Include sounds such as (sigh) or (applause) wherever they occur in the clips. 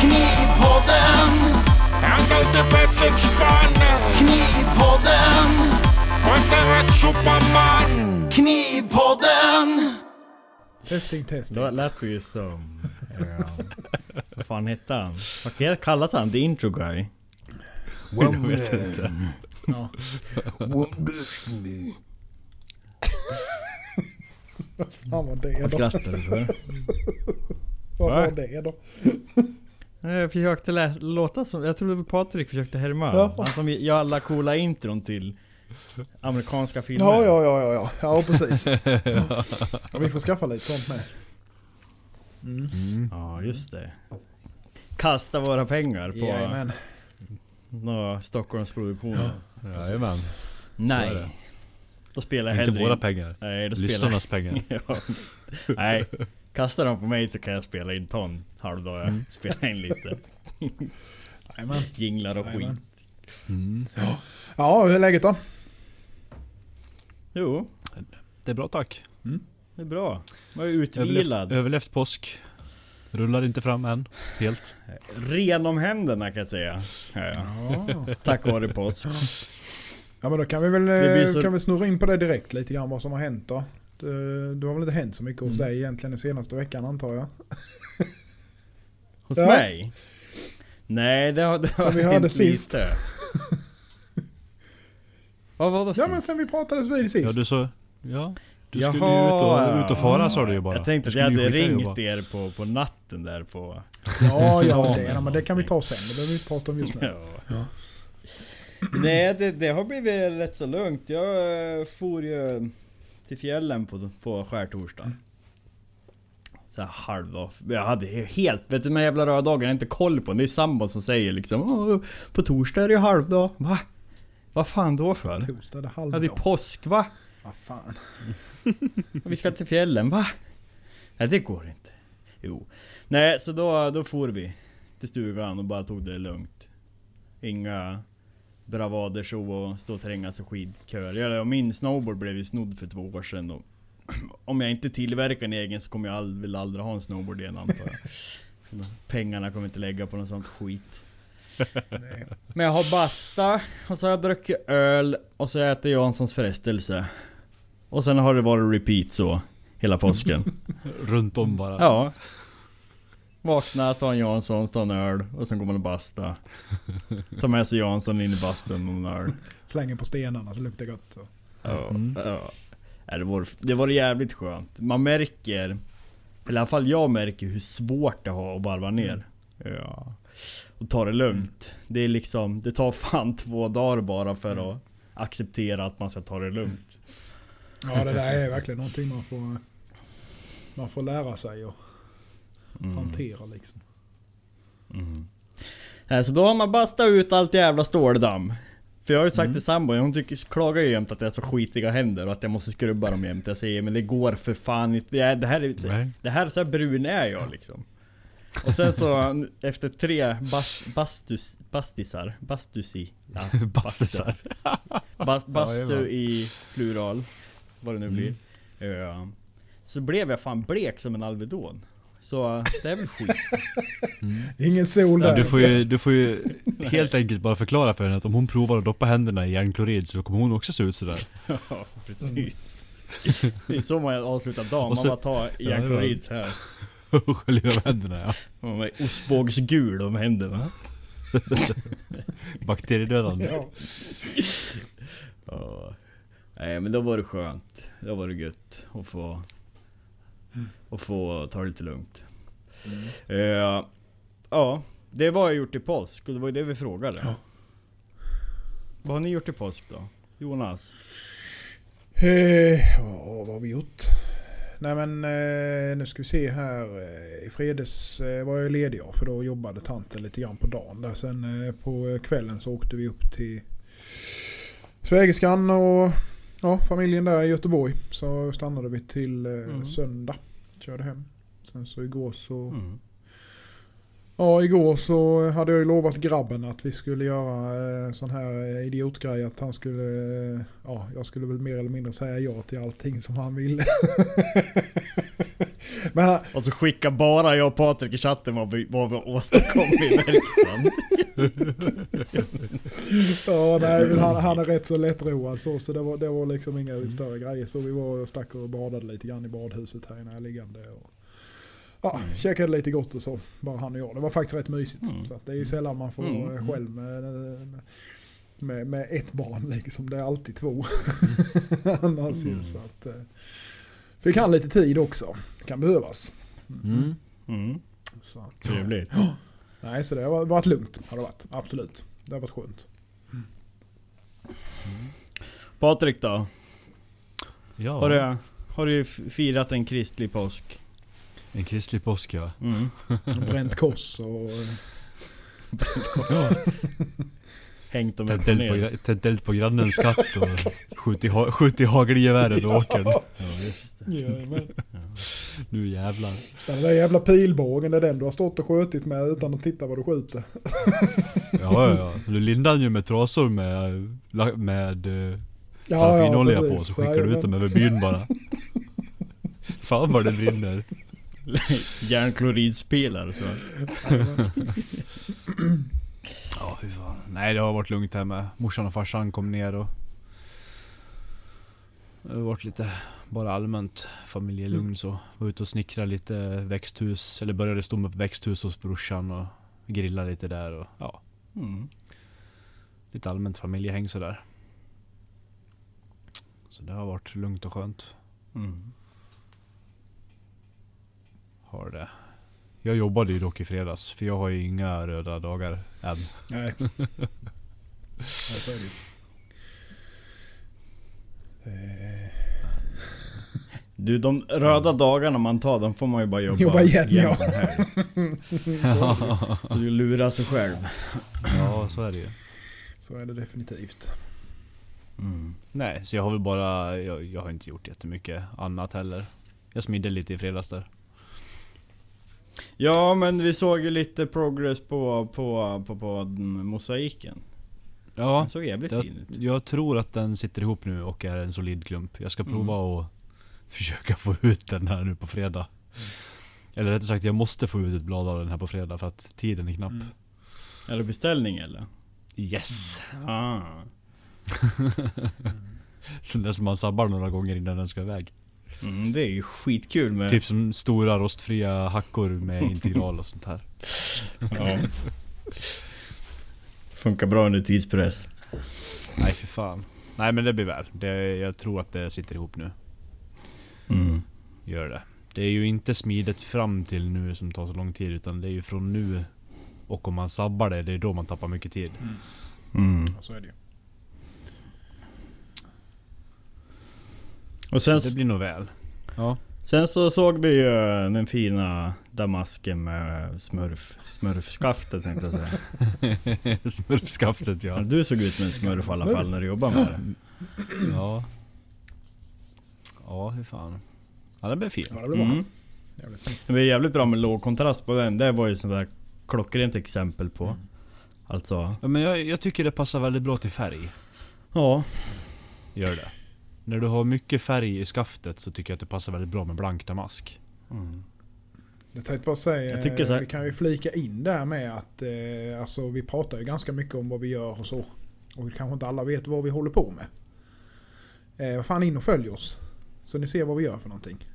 Knivpodden! Knivpodden! Knivpodden! Testing, testing. Då lät det ju som... Ja, vad fan hette han? Vad kallas han? The intro guy? Jag vet inte. Ja. Vad fan var det Vad då? skrattar du för? Vad Va? var det då? (laughs) Jag försökte lä- låta som... Jag trodde Patrik försökte härma. Ja. Han som gör alla coola intron till amerikanska filmer. Ja, ja, ja, ja, ja. Ja, precis. (laughs) Ja, vi får skaffa lite sånt med. Mm. Ja, just det. Kasta våra pengar på Jajamän. några Stockholmsproduktioner. Jajamän. är Nej. det. Då spelar jag Inte hellre våra in- pengar. Nej, då spelar Lyssnarnas pengar. (laughs) ja. Nej, kasta dem på mig så kan jag spela in ton halvdag. Mm. Spela in lite jinglar och skit. Mm. Ja, hur är läget då? Jo, Det är bra tack. det är bra. Jag är Överlevt, utvilad. överlevt påsk. Rullar inte fram än. Helt. Ren om händerna kan jag säga. Ja, ja. Ja. Tack vare påsk. ja, men då kan vi väl så- kan vi snurra in på det direkt lite grann vad som har hänt då. Det, det har väl inte hänt så mycket hos Mm. dig egentligen den senaste veckan antar jag. (laughs) Hos Ja. mig? Nej, det har, det har Som vi hörde hänt sist. lite. (laughs) Vad var det Ja sist? men sen vi pratades vid Ja sist. du så... Ja. Du Jaha. skulle ju ut och, ut och fara sa du ju bara. Jag tänkte att jag hade ringt er på, på natten där på... Ja, (laughs) ja det, ja, men det kan vi ta sen. Det behöver vi inte prata om just nu. Ja. Nej, det, det har blivit rätt så lugnt. Jag eh, for ju till fjällen på, på skärtorsdagen. Så här halv. Jag hade helt, vet du här jävla röda dagen jag inte koll på. Det är sambon som säger liksom "Åh, På torsdag är det halvdag. Va? Vad fan då för? Torsdag, det är Ja det är halvdag. påsk va? Vad fan. (laughs) Vi ska till fjällen, va? Nej det går inte. Jo. Nej, så då, då for vi till stugan och bara tog det lugnt. Inga bravader så och stå och trängas i skidköer. Jag- Min snowboard blev ju snodd för två år sedan och (clears throat) om jag inte tillverkar en egen så kommer jag aldrig, vill aldrig ha en snowboard igen antar jag. (laughs) Pengarna kommer inte lägga på något sånt skit. Nej. (laughs) Men jag har basta, och så har jag druckit öl, och så har jag ätit Janssons frestelse. Och sen har det varit repeat så, hela påsken. (laughs) Runt om bara. ja. Vakna, ta en Jansson, ta en öl, och sen går man och basta. Ta med sig Jansson in i bastun och en öl. Slänger på stenarna så luktar gott. Så. Ja, Mm. ja. Det var, det var jävligt skönt. Man märker, eller i alla fall jag märker hur svårt det har att varva ner. Ja. Och ta det lugnt. Det är liksom, det tar fan (laughs) två dagar bara för att acceptera att man ska ta det lugnt. Ja det där är verkligen någonting man får, man får lära sig och Mm. hantera liksom. Mm. Nej, så då har man bastat ut allt jävla ståldamm. För jag har ju sagt Mm. till sambon, hon tycker, klagar ju jämt att jag har så skitiga händer och att jag måste skrubba dem jämt. Jag säger men det går för fan inte. Det här- Det här är, det här, så här brun är jag liksom. Och sen så (laughs) efter tre bas, bastus, bastisar, bastusi, ja, (laughs) Bastisar. Bas, bastu i plural, vad det nu blir. Ja. Så blev jag fan blek som en Alvedon. Så det är väl skit. Ingen sol Ja, där. du, får ju, du får ju (laughs) helt enkelt bara förklara för henne att om hon provar att doppa händerna i järnklorid så kommer hon också se ut sådär. (laughs) Ja, precis. (laughs) Det är så man avslutar dagen, Och man bara tar järnklorid så här. Och sköljer av händerna ja. Man är ostbågsgul om händerna. Bakteriedödande. Ja. ja. Nej men då var det skönt. Då var det gött att få... Att få ta det lite lugnt. Eh, ja, det var jag gjort i påsk och det var ju det vi frågade. Ja. Vad har ni gjort i påsk då? Jonas? Eh, ja, vad har vi gjort? Nej men eh, nu ska vi se här. Eh, I fredags eh, var jag ledig för då jobbade tanten lite grann på dagen. Där. Sen eh, på kvällen så åkte vi upp till svägerskan och ja, familjen där i Göteborg. Så stannade vi till eh, Mm. söndag. Körde hem. Sen så igår så Mm. Ja, igår så hade jag ju lovat grabben att vi skulle göra eh, sån här eh, idiotgrej. Att han skulle, eh, ja, jag skulle väl mer eller mindre säga ja till allting som han ville. (laughs) (laughs) Han, Och så skickar bara jag och Patrik i chatten vad vi, vad vi åstadkom i verkstaden. (laughs) ja, nej, men han, han är rätt så lättroad så, så det var, det var liksom inga större grejer. Så vi var och stack och badade lite grann i badhuset här innan jag liggande. Och, ja, käkade lite gott och så, bara han och jag. Det var faktiskt rätt mysigt. Mm. Så det är ju sällan man får Mm, eh, mm. själv med, med, med ett barn liksom. Det är alltid två. (laughs) Annars ju, Mm. så att, eh, fick han lite tid också. Det kan behövas. Mm. Mm. Så, att, Trevligt. nej, så det har varit lugnt. Har det varit. Absolut. Det har varit skönt. Patrik då? Ja, Har du, har du firat en kristlig påsk? en kristlig påsk ja. Mm. Bränt kors och... (laughs) Hängt dem Tänt upp och på, ner? tänt eld på grannens katt och skjutit ha, (laughs) skjutit hagelgevär över åkern. Ja, just det. Jajamän. Nu jävlar. Den där jävla pilbågen, det är den du har stått och skjutit med utan att titta vad du skjuter. (laughs) Ja, ja, ja. Du lindar ju med trasor med, med eh, Ja, paraffinolja på precis. så skickar du ut dem över byn bara. (laughs) Fan vad det brinner. Järnkloridspelare så. Ja fy fan. Nej det har varit lugnt här med. Morsan och farsan kom ner och... Det har varit lite bara allmänt familjelugn så. Var ute och snickrade lite växthus. Eller började stå med växthus hos brorsan och grilla lite där och ja. Mm. Lite allmänt familjehäng sådär. Så det har varit lugnt och skönt. Mm. Har det. Jag jobbade ju dock i fredags för jag har ju inga röda dagar än. Nej. (laughs) Nej, så är det. Eh, Du, de röda dagarna man tar, de får man ju bara jobba, Jobba igen, ja. en helg. (laughs) Så du lurar sig själv. ja så är det ju. Så är det definitivt. Mm. Nej, så jag har väl bara, jag, jag har inte gjort jättemycket annat heller. Jag smidde lite i fredags där. Ja men vi såg ju lite progress på, på, på, på mosaiken. Ja, Den såg jävligt jag, fin ut. jag tror att den sitter ihop nu och är en solid klump. Jag ska Mm. prova att försöka få ut den här nu på fredag. Eller rättare sagt, jag måste få ut ett blad av den här på fredag för att tiden är knapp. Mm. Eller beställning eller? Yes! Ah. (laughs) Sen dess man sabbar några gånger innan den ska iväg. Mm, det är ju skitkul med... Typ som stora rostfria hackor med (laughs) integral och sånt här. Ja. Funkar bra under tidspress. Nej för fan. Nej men det blir väl. Det, jag tror att det sitter ihop nu. Mm. Gör det. Det är ju inte smidet fram till nu som tar så lång tid utan det är ju från nu och om man sabbar det, det är då man tappar mycket tid. Mm. Så är det ju. Och sen, Så det blir nog väl. Ja. sen så såg vi ju den fina damasken med smurf, smurfskaftet tänkte jag säga. (laughs) Smurfskaftet Ja, du såg ut som en smurf i alla fall när du jobbade med det. Ja. Ja, hur fan. Ja den blev fin. Ja, det bra. Mm. Det var jävligt bra med låg kontrast på den. Det var ju sånt där klockrent exempel på. Alltså, Ja, men jag, jag tycker det passar väldigt bra till färg. ja. Gör det. När du har mycket färg i skaftet så tycker jag att det passar väldigt bra med blank damask. Mm. Jag tänkte bara säga, Jag tycker så här- vi kan ju flika in där med att eh, alltså, vi pratar ju ganska mycket om vad vi gör och så. Och kanske inte alla vet vad vi håller på med. Eh, vad fan in och följ oss. Så ni ser vad vi gör för någonting.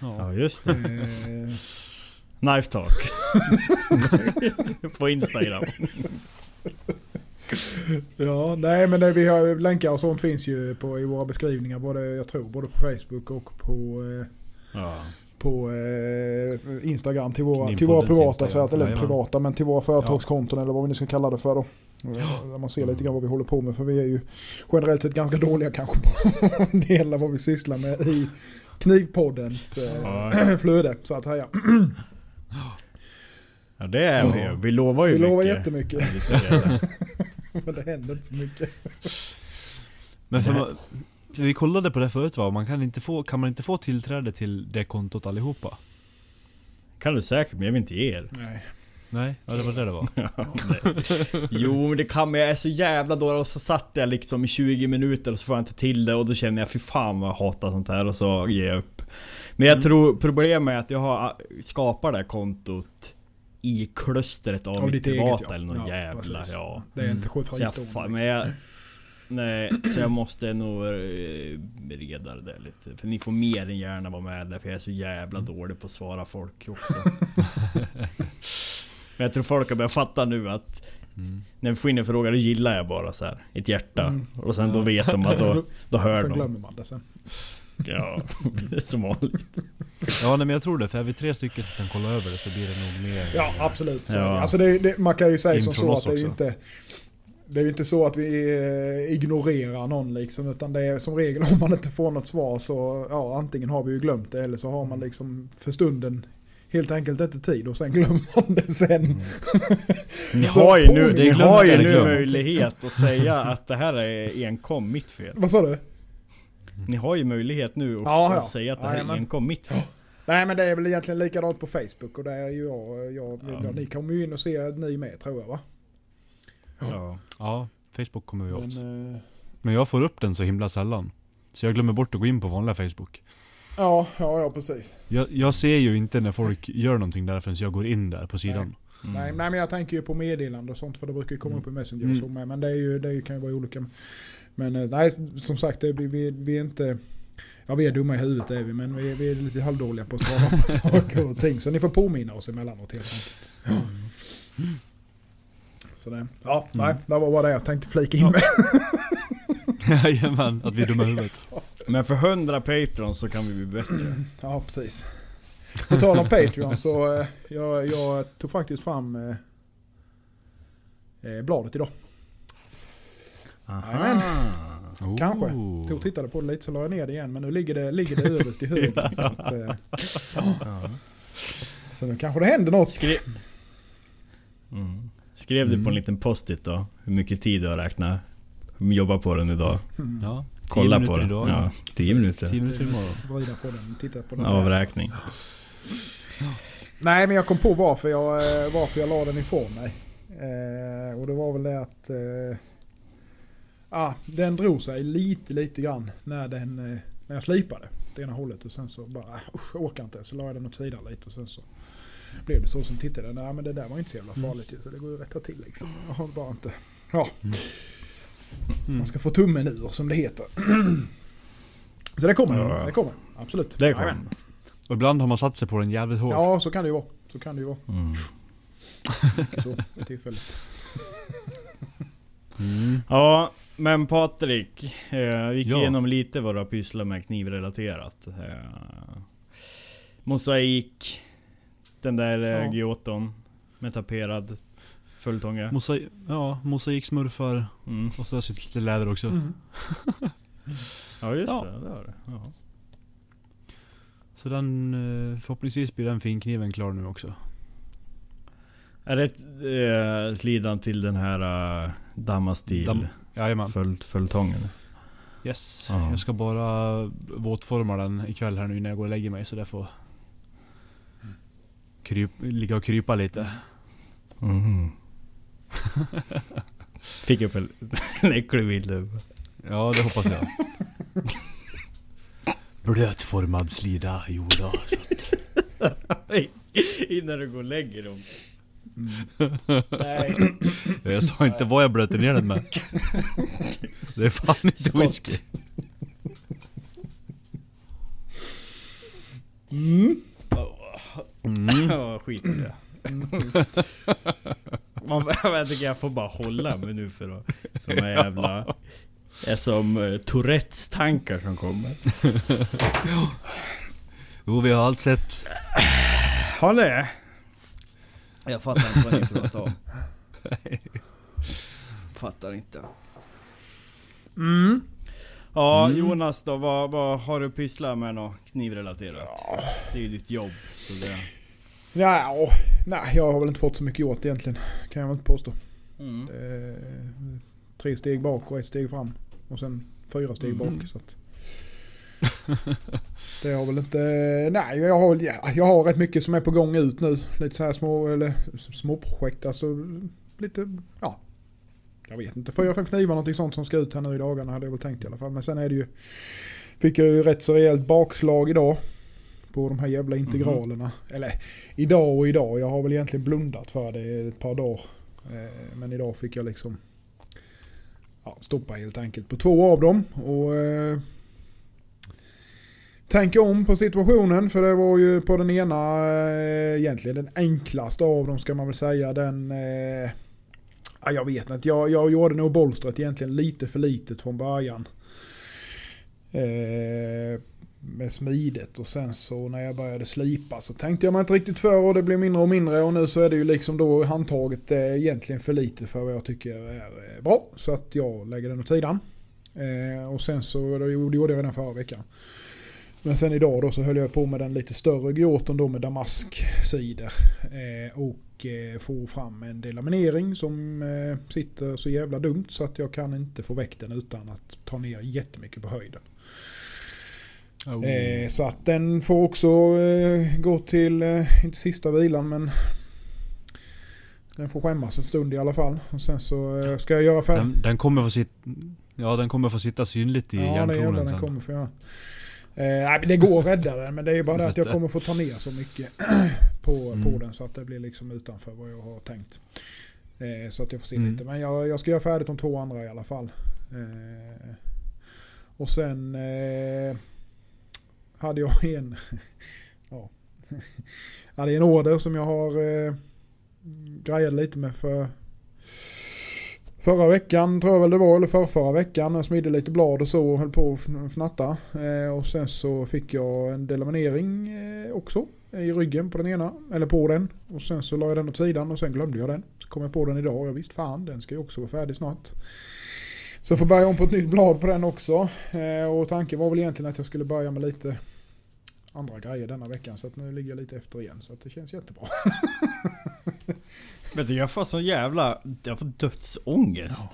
Ja just det. Eh, (laughs) Knife talk. (laughs) på Instagram. (laughs) (laughs) ja, nej men det, vi har länkar och sånt finns ju på, i våra beskrivningar. Både, jag tror både på Facebook och på, eh, Ja. på eh, Instagram till våra, till våra privata, Instagram. så att, eller Jajamän. privata, men till våra företagskonton eller vad vi nu ska kalla det för då. Där man ser lite grann vad vi håller på med för vi är ju generellt sett ganska dåliga kanske på (laughs) en del av vad vi sysslar med i Knivpoddens eh, Ja. (clears throat) flöde så att säga. ja det är vi. Vi lovar ju Vi lovar mycket. jättemycket Ja, vi göra. (laughs) (laughs) men det händer inte så mycket. Men för, man, för vi kollade på det förut va? Man kan, inte få, kan man inte få tillträde till det kontot allihopa? kan du säkert men jag vill inte ge er. Nej. Nej, ja, det var det det var. (laughs) Ja, jo men det kan men jag är så jävla dålig och så satt jag liksom i 20 minuter och så får jag inte till det och då känner jag fy fan vad jag hatar sånt här och så ger jag upp. Men jag tror problemet är att jag har skapat det här kontot i klustret av, Av mitt privata ja. eller något Ja, jävla precis. ja. Det är inte fristående. fan, men jag, nej, så jag måste nog eh, bereda det där lite. För ni får mer än gärna vara med där för jag är så jävla Mm. dålig på att svara folk också. men jag tror folk har börjat fatta nu att Mm. när vi får in en fråga då gillar jag bara så här ett hjärta. Mm. Och sen då vet de att då, (laughs) då hör Sen de. glömmer man det sen. Ja, (laughs) det är som vanligt. Ja nej, men jag tror det, för är vi tre stycken som kan kolla över det så blir det nog mer... Ja, absolut. Så Ja. det. Alltså det, det, man kan ju säga In som så att det är ju inte... Det är ju inte så att vi eh, ignorerar någon liksom. Utan det är som regel om man inte får något svar så ja, antingen har vi ju glömt det eller så har man liksom för stunden helt enkelt inte tid och sen glömmer man det sen. (laughs) Ni Så har ju nu, ni glömt har ju nu möjlighet att säga att det här är enkom mitt fel. Vad sa du? Ni har ju möjlighet nu att, Ja, ja. säga att det här är Jajamän. enkom mitt fel. Nej men det är väl egentligen likadant på Facebook och där är ju jag, jag Ja. ja. ni kommer ju in och se ni med tror jag va? Ja. Ja, Facebook kommer vi åt. Men, eh, Men jag får upp den så himla sällan. Så jag glömmer bort att gå in på vanliga Facebook. ja, ja, ja precis. Jag, jag ser ju inte när folk gör någonting där förrän jag går in där på sidan. Mm. Nej, nej men jag tänker ju på meddelande och sånt för det brukar ju komma Mm. upp i Messenger och Mm. så med. Men det, är ju, det är ju, kan ju vara olika. Men eh, nej, som sagt, vi, vi, vi är inte... Ja vi är dumma i huvudet är vi, men vi, är- vi är lite halvdåliga på att svara på (laughs) saker och ting. Så ni får påminna oss emellanåt helt enkelt. Så det, ja, Mm. nej, det var bara det jag tänkte flika in med. (laughs) Jajamän, att vi är dumma i huvudet. Men för 100 Patreon så kan vi bli bättre. Ja, precis. På tal om Patreon så eh, jag, jag tog faktiskt fram eh, eh, bladet idag. Jajamän. Oh. Kanske. Tog och tittade på det lite så la jag ner det igen men nu ligger det, ligger det överst i högen. så, att, eh, Ja. så nu kanske det händer något. Skrev, mm. Skrev du på en Mm. liten post-it då? Hur mycket tid du har räknat? Jobba på den idag? Mm. Ja, tio Kolla minuter på den? idag. Ja, 10 minuter. 10 minuter imorgon. Vrida på den, titta på den. Avräkning. Nej men jag kom på varför jag, eh, varför jag la den ifrån mig. Eh, och det var väl det att eh, ah, den drog sig lite lite grann när, den, eh, när jag slipade det ena hållet och sen så bara usch, jag orkar inte. Så la jag den åt sidan lite och sen så blev det så som tittade. Nej men det där var inte så jävla farligt ju, så det går ju att rätta till liksom. Jag har bara inte... Ja. Mm. Man ska få tummen ur som det heter. (clears throat) Så det kommer. Ja. Det kommer. Absolut. Det Jajamän. kom. Och ibland har man satt sig på den jävligt hårt. Ja så kan det ju vara. Så kan det ju vara. Mm. Så för tillfället. Mm. (laughs) Ja, men Patrik. Eh, vi gick Ja. igenom lite vad du har pysslat med knivrelaterat. Eh, mosaik. Den där eh, Ja. Gioton. Med taperad fulltånga. Mosaik, ja, mosaiksmurfar Mm. och så lite läder också. Mm. (laughs) Ja just Ja. det, det har det. Ja. Så den, eh, förhoppningsvis blir den finkniven klar nu också. Är det eh, slidan till den här uh, Damastil Dam- Jajamän. full, fulltången? Yes. Ja. Jag ska bara våtforma den ikväll här nu när jag går och lägger mig så det får kryp, ligga och krypa lite. Mhm. Fick upp en, (laughs) en äcklig bild. Ja, det hoppas jag. (laughs) Blötformad slida, jo då, så att, Innan du går och lägger dem. Mm. Nej. (laughs) Jag sa inte vad jag blöter ner den med. (laughs) Det är fan inte whisky. Mm. Mm. Ja, skit i det. (laughs) Man, jag tycker jag får bara hålla mig nu för att... För de här jävla... är som uh, Tourettes tankar som kommer. Jo, vi har allt sett. Har det? Jag fattar inte vad ni pratar om. (laughs) Fattar inte. Mm. Ja, Mm. Jonas då, vad, vad har du pysslat med något knivrelaterat? Det är ju ditt jobb. Så det... Ja, åh, nej, jag har väl inte fått så mycket gjort egentligen. Kan jag väl inte påstå. Mm. Eh, tre steg bak och ett steg fram. Och sen fyra steg Mm. bak. Så att (laughs) det har väl inte... Nej, jag har, jag har rätt mycket som är på gång ut nu. Lite så här små, eller små projekt. Alltså lite, ja. Jag vet inte, fyra, fem knivar någonting sånt som ska ut här nu i dagarna hade jag väl tänkt i alla fall. Men sen är det ju... Fick jag ju rätt så rejält bakslag idag. på de här jävla integralerna. Eller idag och idag. Jag har väl egentligen blundat för det ett par dagar. Eh, Men idag fick jag liksom ja, stoppa helt enkelt på två av dem. Och eh, tänka om på situationen. För det var ju på den ena eh, egentligen den enklaste av dem ska man väl säga. Den... Eh, jag vet inte. Jag, jag gjorde nog bolstret egentligen lite för litet från början. Eh, med smidet och sen så när jag började slipa så tänkte jag mig inte riktigt för och det blev mindre och mindre och nu så är det ju liksom då handtaget eh, egentligen för lite för vad jag tycker är eh, bra. Så att jag lägger den åt sidan. Eh, och sen så, det gjorde jag redan förra veckan. Men sen idag då så höll jag på med den lite större gråten då med damasksidor. Eh, och eh, få fram en delaminering som eh, sitter så jävla dumt så att jag kan inte få väck den utan att ta ner jättemycket på höjden. Oh. Eh, så att den får också gå till, inte sista vilan men den får skämmas en stund i alla fall. Och sen så ska jag göra färdigt. Den, den kommer få sitta... Ja den kommer få sitta synligt i Ja, är jävlar järnkronen den sen. kommer få göra. Eh, det går att rädda den men det är ju bara det att jag kommer få ta ner så mycket (clears throat) på, på Mm. den så att det blir liksom utanför vad jag har tänkt. Eh, så att jag får se Mm. lite. Men jag, jag ska göra färdigt de två andra i alla fall. Eh, och sen eh, hade jag (laughs) en ja, (laughs) hade en order som jag har eh, grejat lite med för Förra veckan tror jag väl det var, eller för förra veckan. Jag smidde lite blad och så och höll på att fnatta. Eh, och sen så fick jag en delaminering eh, också. I ryggen på den ena, eller på den. Och sen så la jag den åt sidan och sen glömde jag den. Så kom jag på den idag och jag visste fan den ska ju också vara färdig snart. Så jag får börja om på ett nytt blad på den också. Eh, och tanken var väl egentligen att jag skulle börja med lite andra grejer denna veckan. Så att nu ligger jag lite efter igen. Så att det känns jättebra. (laughs) Vet du, jag får sån jävla... Jag får dödsångest.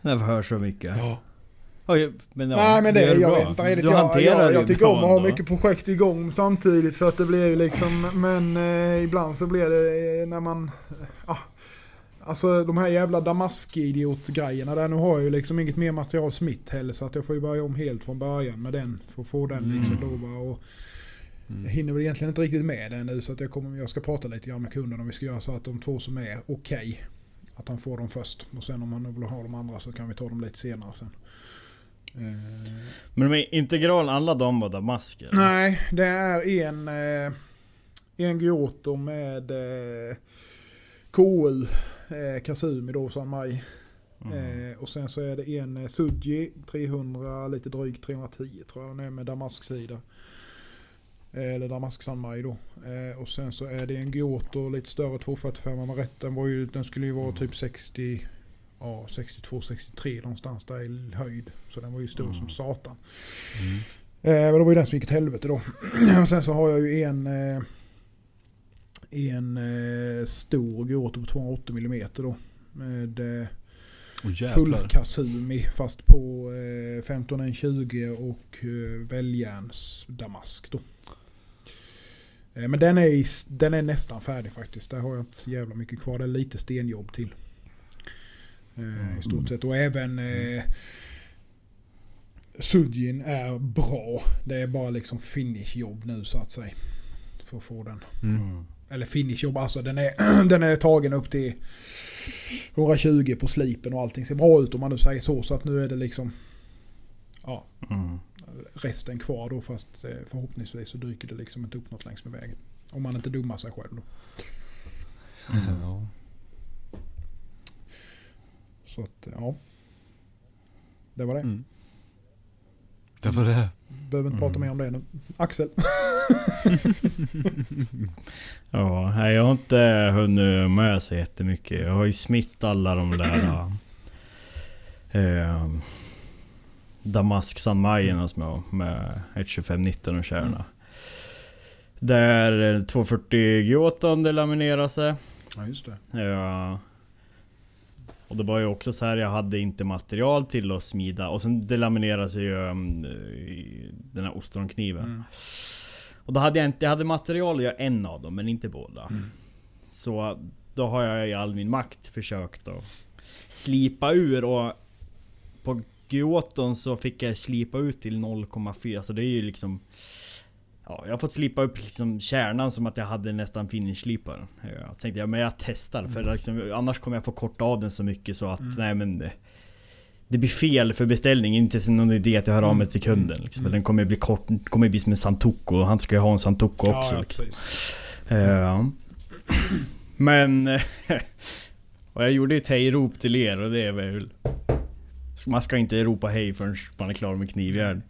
När jag hör så mycket. Ja. Oj, men ja, Nej men det, gör jag bra. vet inte riktigt. Du Jag, hanterar jag, jag tycker om att ha mycket projekt igång samtidigt för att det blir ju liksom, men eh, ibland så blir det eh, när man, eh, ah, alltså de här jävla damask-idiot-grejerna där, nu har jag ju liksom inget mer material smitt heller så att jag får ju börja om helt från början med den för att få den liksom då va, och Mm. jag hinner väl egentligen inte riktigt med det nu så att jag, kommer, jag ska prata lite grann med kunden om vi ska göra så att de två som är okej, att han får dem först och sen om han nu vill ha de andra så kan vi ta dem lite senare sen. Men de är integral, alla de var damasker? Nej, det är en, eh, en Giotto med eh, KU, eh, Kasumi då, San Mai. Mm. Eh, och sen så är det en Suji 300, lite drygt 310 tror jag den är med damasksida. Eh, Eller damask San Mai då. Eh, och sen så är det en Giotto lite större 245 med rätt. Den, var ju, den skulle ju vara typ 60, ja 62-63 någonstans där i höjd. Så den var ju stor Mm. som satan. Mm. Eh, men det var ju den som gick åt helvete då. (clears throat) och sen så har jag ju en eh, en eh, stor Giotto på 280 mm då. Med eh, Åh full. Kasumi fast på eh, 1520 och eh, väljärns damask då. Eh, men den är, i, den är nästan färdig faktiskt. Där har jag inte jävla mycket kvar. Det är lite stenjobb till. Eh, I stort sett. Och även eh, Sujin är bra. Det är bara liksom finishjobb nu så att säga. För att få den. Mm. Mm. Eller finishjobb alltså. Den är, (clears throat) den är tagen upp till 120 på slipen och allting ser bra ut om man nu säger så. Så att nu är det liksom ja, Mm. Resten kvar då. Fast eh, förhoppningsvis så dyker det liksom inte upp något längs med vägen. Om man inte dummar sig själv då. Ja. Så att ja. Det var det. Mm. Det var det. Behöver inte prata Mm. mer om det nu. Axel. (laughs) Ja, jag har inte hunnit med så jättemycket. Jag har ju smitt alla de där... (clears throat) eh, Damask San jag har med 12519 och kärna. Där 240 Gioton det laminerar sig. Ja just det. Ja. Och det var ju också så här jag hade inte material till att smida. Och sen delamineras ju um, i den här ostronkniven. Mm. Och då hade jag inte, jag hade material att göra en av dem, men inte båda. Mm. Så då har jag i all min makt försökt att slipa ur och på Gioton så fick jag slipa ut till 0,4 så det är ju liksom Ja, jag har fått slipa upp liksom kärnan som att jag hade nästan finish-sliparen. Jag tänkte ja, men jag testar för liksom, annars kommer jag få korta av den så mycket så att nej men det, det blir fel för beställning, inte så någon idé att jag hör av mig till kunden. Liksom. För Den kommer bli kort, kommer bli som en Santoku och han ska ju ha en Santoku också. Ja, liksom. Ja. Men... (laughs) och jag gjorde ett hejrop till er och det är väl... Man ska inte ropa hej förrän man är klar med knivjärn.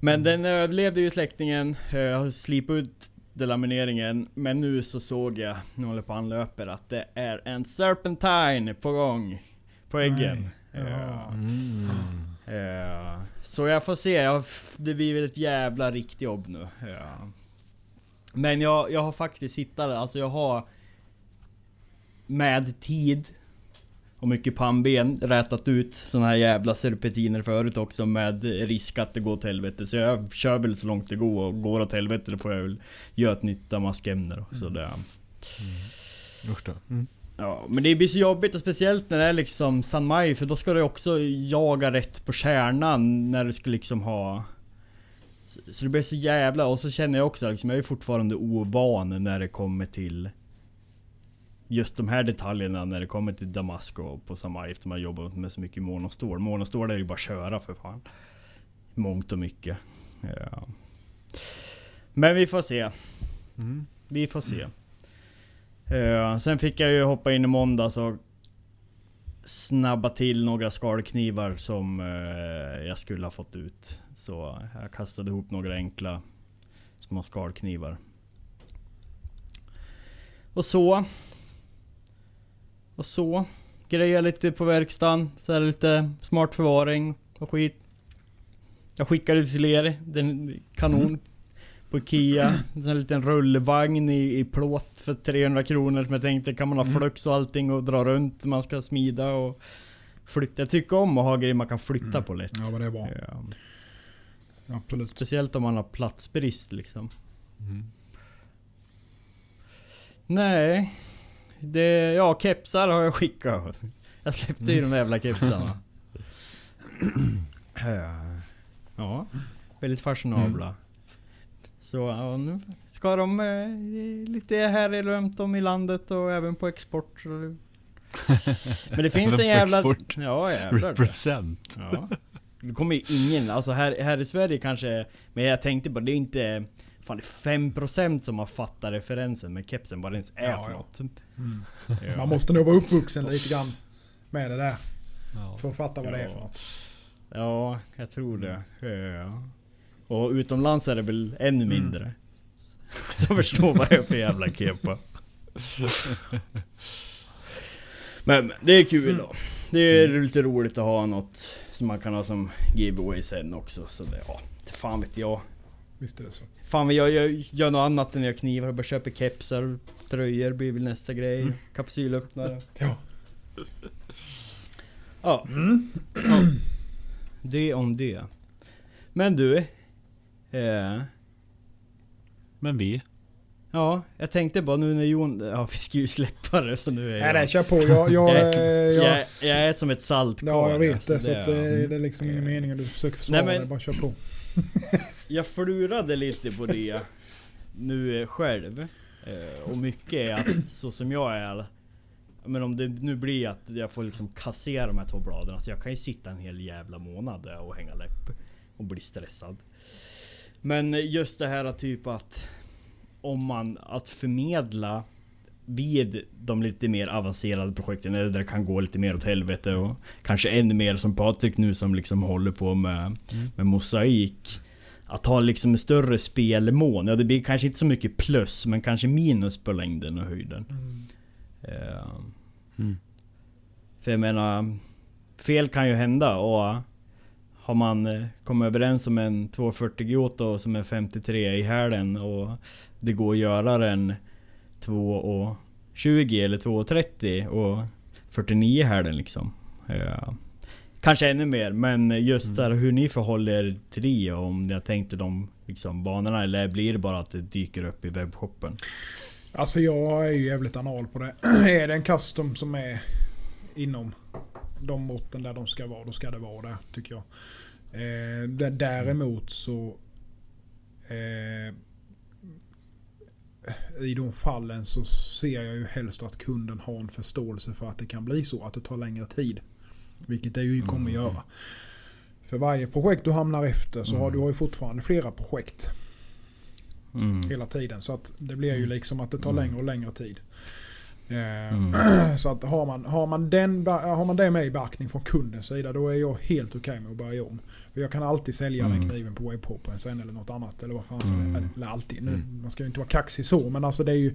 Men den överlevde ju släktingen. Jag har slipat ut delamineringen. Men nu så såg jag, nu håller på anlöper, att det är en Serpentine på gång. På äggen. Nej. Ja. Mm. Ja. Så jag får se, jag, det blir väl ett jävla riktigt jobb nu. Ja. Men jag, jag har faktiskt hittat det, alltså jag har med tid och mycket pannben rätat ut såna här jävla serpentiner förut också med risk att det går åt helvete. Så jag kör väl så långt det går och går åt helvete då får jag väl göra ett nytt damaskämne då. Så det, Usch då. Mm. Ja, men det blir så jobbigt och speciellt när det är liksom San Mai för då ska du också jaga rätt på kärnan när du ska liksom ha... Så, så det blir så jävla... Och så känner jag också liksom, jag är fortfarande ovan när det kommer till... Just de här detaljerna när det kommer till Damasco på San Mai eftersom jag jobbat med så mycket monostål. Monostål är ju bara att köra för fan. Mångt och mycket. Ja. Men vi får se. Mm. Vi får se. Eh, sen fick jag ju hoppa in i måndags och snabba till några skalknivar som eh, jag skulle ha fått ut. Så jag kastade ihop några enkla små skalknivar. Och så. Och så. Grejer lite på verkstaden. Så här lite smart förvaring och skit. Jag skickade till er. Den kanon. På Ikea. En sån liten rullvagn i, i plåt för 300 kronor. Som jag tänkte kan man ha flux och allting och dra runt. Man ska smida och flytta. Jag tycker om att ha grejer man kan flytta på lätt. ja, men det är bra. Ja. Absolut. Speciellt om man har platsbrist liksom. Mm. Nej. Det, ja, kepsar har jag skickat. Jag släppte ju de jävla kepsarna. (clears throat) ja, väldigt fashionabla. Så ja, nu ska de eh, lite här runt om i landet och även på export. (laughs) Men det finns en jävla... export. Ja jävlar. Represent. Ja. Det kommer ju ingen, alltså här, här i Sverige kanske... Men jag tänkte på det är inte... Fan det är 5% som har fattat referensen med kepsen, vad det ens är Ja, för ja. något. Mm. Ja. Man måste nog vara uppvuxen lite grann med det där. Ja. För att fatta vad det är Ja. för något. Ja, jag tror det. Ja. Och utomlands är det väl ännu Mm. mindre. (laughs) Så förstår vad det är för jävla kepa. (laughs) Men det är kul då. Det är lite roligt att ha något som man kan ha som giveaway sen också. Så det, ja, fan vet jag. Visst är det så. Fan jag, jag gör något annat än jag knivar. Jag bara köper kepsar, tröjor blir väl nästa grej. Mm. Kapsylöppnare. Ja. Ja. Mm. ja. Det om det. Men du. Eh, Men vi? ja, jag tänkte bara nu när Jon... Ja, vi ska ju släppa det så nu är Nej, jag... nej, kör på. Jag, jag, jag, eh, jag, jag, jag, är som ett saltkar. ja, jag vet det. alltså, Så att, eh, det är liksom ingen mening att du försöker försvara Nej, men- det. Bara kör på. (laughs) Jag flurade lite på det nu eh, själv. Eh, och mycket är att så som jag är men om det nu blir att jag får liksom kassera de här två bladen. Alltså jag kan ju sitta en hel jävla månad och hänga läpp. Och bli stressad. Men just det här typ att om man att förmedla vid de lite mer avancerade projekten eller där det kan gå lite mer åt helvete och kanske ännu mer som Patrik nu som liksom håller på med, med mosaik. Att ha liksom en större spelmån. Ja det blir kanske inte så mycket plus men kanske minus på längden och höjden. Eh, Mm. För jag menar Fel kan ju hända och Har man eh, kommit överens om en 240 Giotto som är 53 i hälen och Det går att göra den 2,20 eller 2,30 och 49 i hälen liksom. Ja. Kanske ännu mer men just där hur ni förhåller er till det och om ni har tänkt er de liksom, banorna eller blir det bara att det dyker upp i webbshoppen? Alltså jag är ju jävligt anal på det. (clears throat) är det en custom som är inom de måtten där de ska vara, då ska det vara där tycker jag. Eh, däremot så eh, i de fallen så ser jag ju helst att kunden har en förståelse för att det kan bli så. Att det tar längre tid. Vilket det ju kommer Mm. göra. För varje projekt du hamnar efter så har Mm. du har ju fortfarande flera projekt Mm. hela tiden. Så att det blir ju liksom att det tar Mm. längre och längre tid. Eh, Mm. (clears throat) Så att har man, har, man den, har man det med i beaktning från kundens sida då är jag helt okej med att börja om. För jag kan alltid sälja Mm. den kniven på webhoppen sen eller något annat. Eller vad fan Mm. eller, eller alltid. Nu, Mm. Man ska ju inte vara kaxig så men alltså det är ju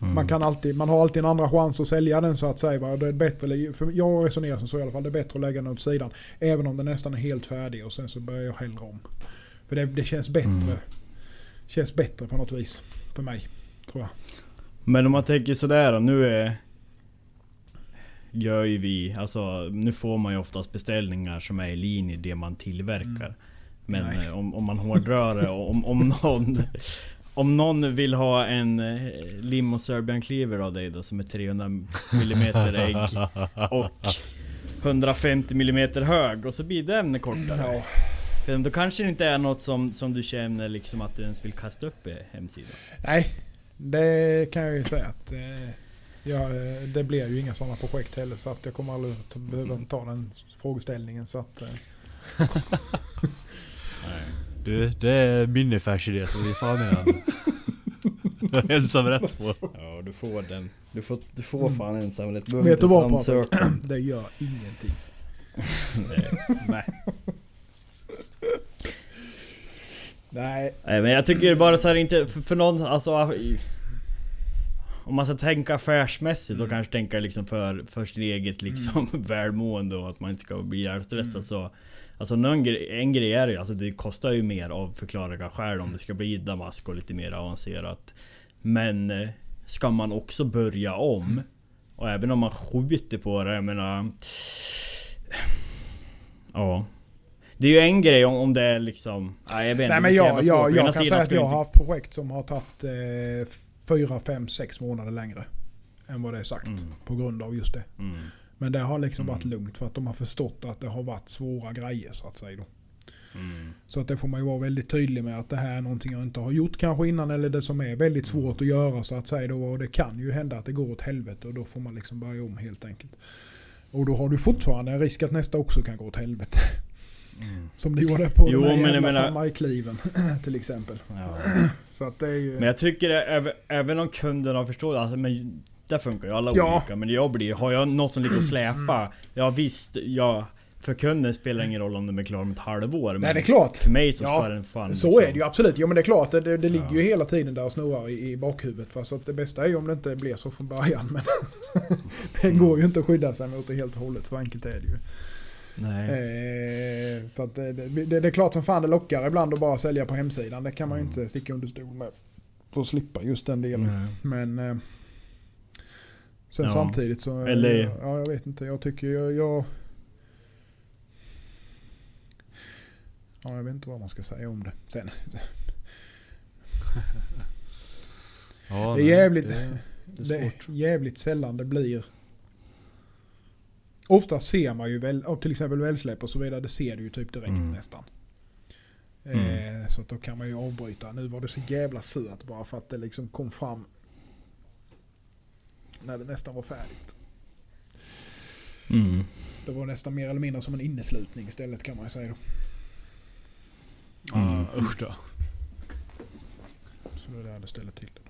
Mm. man, kan alltid, man har alltid en andra chans att sälja den så att säga. va. Det är bättre, för jag resonerar som så i alla fall. Det är bättre att lägga den åt sidan. Även om den nästan är helt färdig och sen så börjar jag hellre om. För det, det känns bättre. Mm. Känns bättre på något vis. För mig. Tror jag. Men om man tänker sådär då, nu är... Gör ju vi, alltså nu får man ju oftast beställningar som är i linje det man tillverkar. Mm. Men Nej. eh, om, om man hårdrar det, om, om någon... Om någon vill ha en eh, lim och serbian cleaver av dig då som är 300 mm ägg och 150 mm hög och så blir den kortare. Ja. För då kanske det inte är något som, som du känner liksom att du ens vill kasta upp i hemsidan. Nej, det kan jag ju säga att eh, ja, eh, det blir ju inga sådana projekt heller så att jag kommer aldrig att behöva ta den frågeställningen. Så att, eh, (laughs) Du, det är min affärsidé så det är fan med den. Jag är ensam rätt på. Ja, du får den. Du får, du får Mm. fan ensamrätt. vet du vad Patrik? (clears throat) Det gör ingenting. (laughs) Nej. (laughs) Nej, Nej men jag tycker bara så här inte, för, för någon, alltså... Om man ska tänka affärsmässigt och kanske tänka liksom för, för sitt eget liksom (laughs) välmående och att man inte ska bli hjärnstressad Mm. så... Alltså någon en grej är ju, alltså det kostar ju mer av förklarliga skäl om det ska bli Damask och lite mer avancerat. Men ska man också börja om och även om man skjuter på det, jag menar... Ja. Det är ju en grej om, om det är liksom... Nej, jag vet inte, Nej men jag, jag, ena jag kan säga att jag har haft projekt som har tagit eh, 4, 5, 6 månader längre. Än vad det är sagt. Mm. På grund av just det. Mm. Men det har liksom Mm. varit lugnt för att de har förstått att det har varit svåra grejer så att säga. Då. Mm. Så att det får man ju vara väldigt tydlig med att det här är någonting jag inte har gjort kanske innan eller det som är väldigt svårt att göra så att säga. Då, och det kan ju hända att det går åt helvete och då får man liksom börja om helt enkelt. Och då har du fortfarande en risk att nästa också kan gå åt helvete. Mm. Som det gjorde på Jo, den här men jag jävla menar- samajkliven (laughs) till exempel. Ja. Så att det är ju... Men jag tycker det, även, även om kunden har förstått, alltså men där funkar ju alla Ja. olika. Men jag blir, har jag något som ligger och släpa, ja visst, ja, för kunden spelar det ingen roll om den är klar om ett halvår. Men Nej det är klart. för mig så Ja, ska den fan Så liksom- är det ju absolut. Jo men det är klart, det, det, det ligger Ja. ju hela tiden där och snurrar i, i bakhuvudet. Va? Så att det bästa är ju om det inte blir så från början. Men (laughs) det går ju inte att skydda sig mot det helt och hållet. Så enkelt är det ju. Nej. Eh, så att det, det, det är klart som fan det lockar ibland att bara sälja på hemsidan. Det kan man ju Mm. inte sticka under stol med. För att slippa just den delen. Nej. Men eh, sen Ja. samtidigt så... eh, Eller- Ja jag vet inte. Jag tycker jag, jag... Ja jag vet inte vad man ska säga om det. Sen. (laughs) Ja, Det är jävligt, Det, det är är svårt. jävligt sällan det blir... Ofta ser man ju väl, och till exempel välsläpp och så vidare, det ser du ju typ direkt Mm. nästan. Mm. Eh, så att då kan man ju avbryta. Nu var det så jävla surt bara för att det liksom kom fram när det nästan var färdigt. Mm. Det var nästan mer eller mindre som en inneslutning istället kan man ju säga då. Mm. Ja, usch då. Så det är där det ställer till det.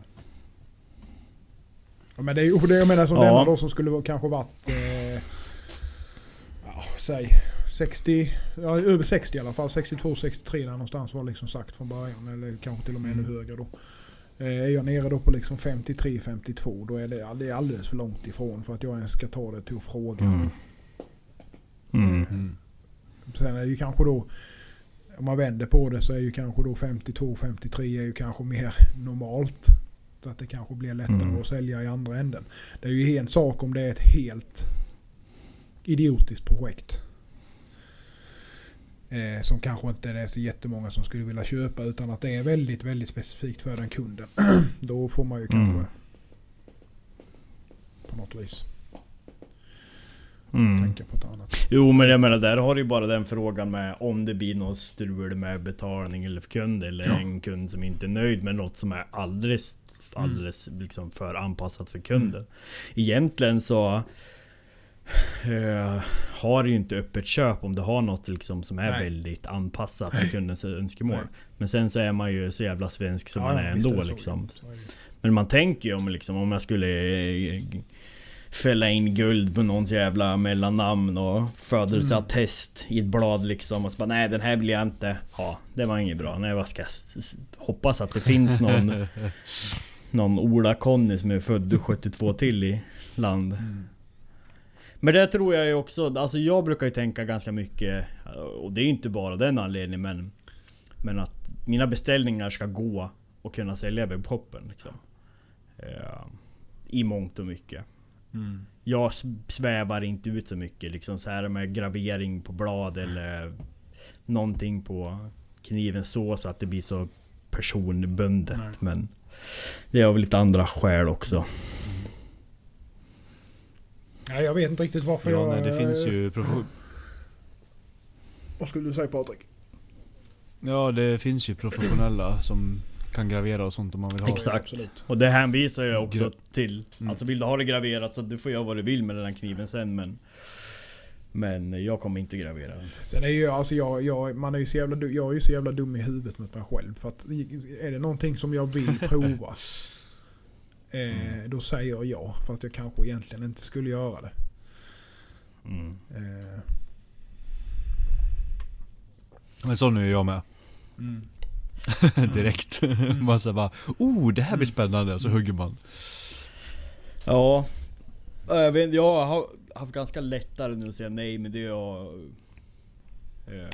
Ja, men det är ju det jag menar som Ja. denna då som skulle kanske varit... Eh, ja, säg 60, ja, över 60 i alla fall. 62, 63 där någonstans var liksom sagt från början. Eller kanske till och med ännu Mm. högre då. Eh, är jag nere då på liksom 53, 52 då är det, ja, det är alldeles för långt ifrån för att jag ens ska ta det till att fråga. Mm. Mm. Mm. Sen är det ju kanske då, om man vänder på det så är ju kanske då 52, 53 är ju kanske mer normalt. Så att det kanske blir lättare Mm. att sälja i andra änden. Det är ju en sak om det är ett helt idiotiskt projekt. Eh, som kanske inte är så jättemånga som skulle vilja köpa utan att det är väldigt, väldigt specifikt för den kunden. (clears throat) då får man ju kanske Mm. på något vis. Mm. tänka på ett annat. Jo men jag menar där har du ju bara den frågan med om det blir något strul med betalning eller för kund eller Ja. en kund som inte är nöjd med något som är alldeles, alldeles liksom för anpassat för kunden. Egentligen så eh, har ju inte öppet köp om du har något liksom som är Nej. väldigt anpassat för kundens önskemål. Nej. Men sen så är man ju så jävla svensk som Ja, man är ändå liksom. Är det. Men man tänker ju om liksom, om jag skulle eh, fälla in guld på någons jävla mellannamn och födelseattest i ett blad liksom och så bara nej den här vill jag inte ha. Det var inget bra. Nej vad ska jag hoppas att det finns någon (laughs) Någon Ola-Conny som är född 72 till i land. Mm. Men det tror jag ju också, alltså jag brukar ju tänka ganska mycket Och det är ju inte bara den anledningen men Men att mina beställningar ska gå och kunna sälja webbshoppen liksom. Eh, I mångt och mycket. Mm. Jag svävar inte ut så mycket liksom så här med gravering på blad eller Någonting på kniven så, så att det blir så personbundet. Nej. Men det är av lite andra skäl också. Nej, jag vet inte riktigt varför Ja, jag... nej, det finns ju Vad skulle du säga Patrik? Ja, det finns ju professionella som kan gravera och sånt om man vill ha. Exakt. absolut. Och det hänvisar jag också Gra- till. Mm. Alltså vill du ha det graverat så du får göra vad du vill med den här kniven sen men Men jag kommer inte gravera den. Sen är ju alltså jag, jag, man är ju så jävla, jag är ju så jävla dum i huvudet mot mig själv. För att är det någonting som jag vill (laughs) prova. Eh, då säger jag ja. Fast jag kanske egentligen inte skulle göra det. Mm. Eh, Men så nu är jag med. mm. (laughs) Direkt. man säger bara Oh, det här blir spännande. Och så hugger man. Ja Jag vet jag har haft ganska lättare nu att säga nej men det är jag eh,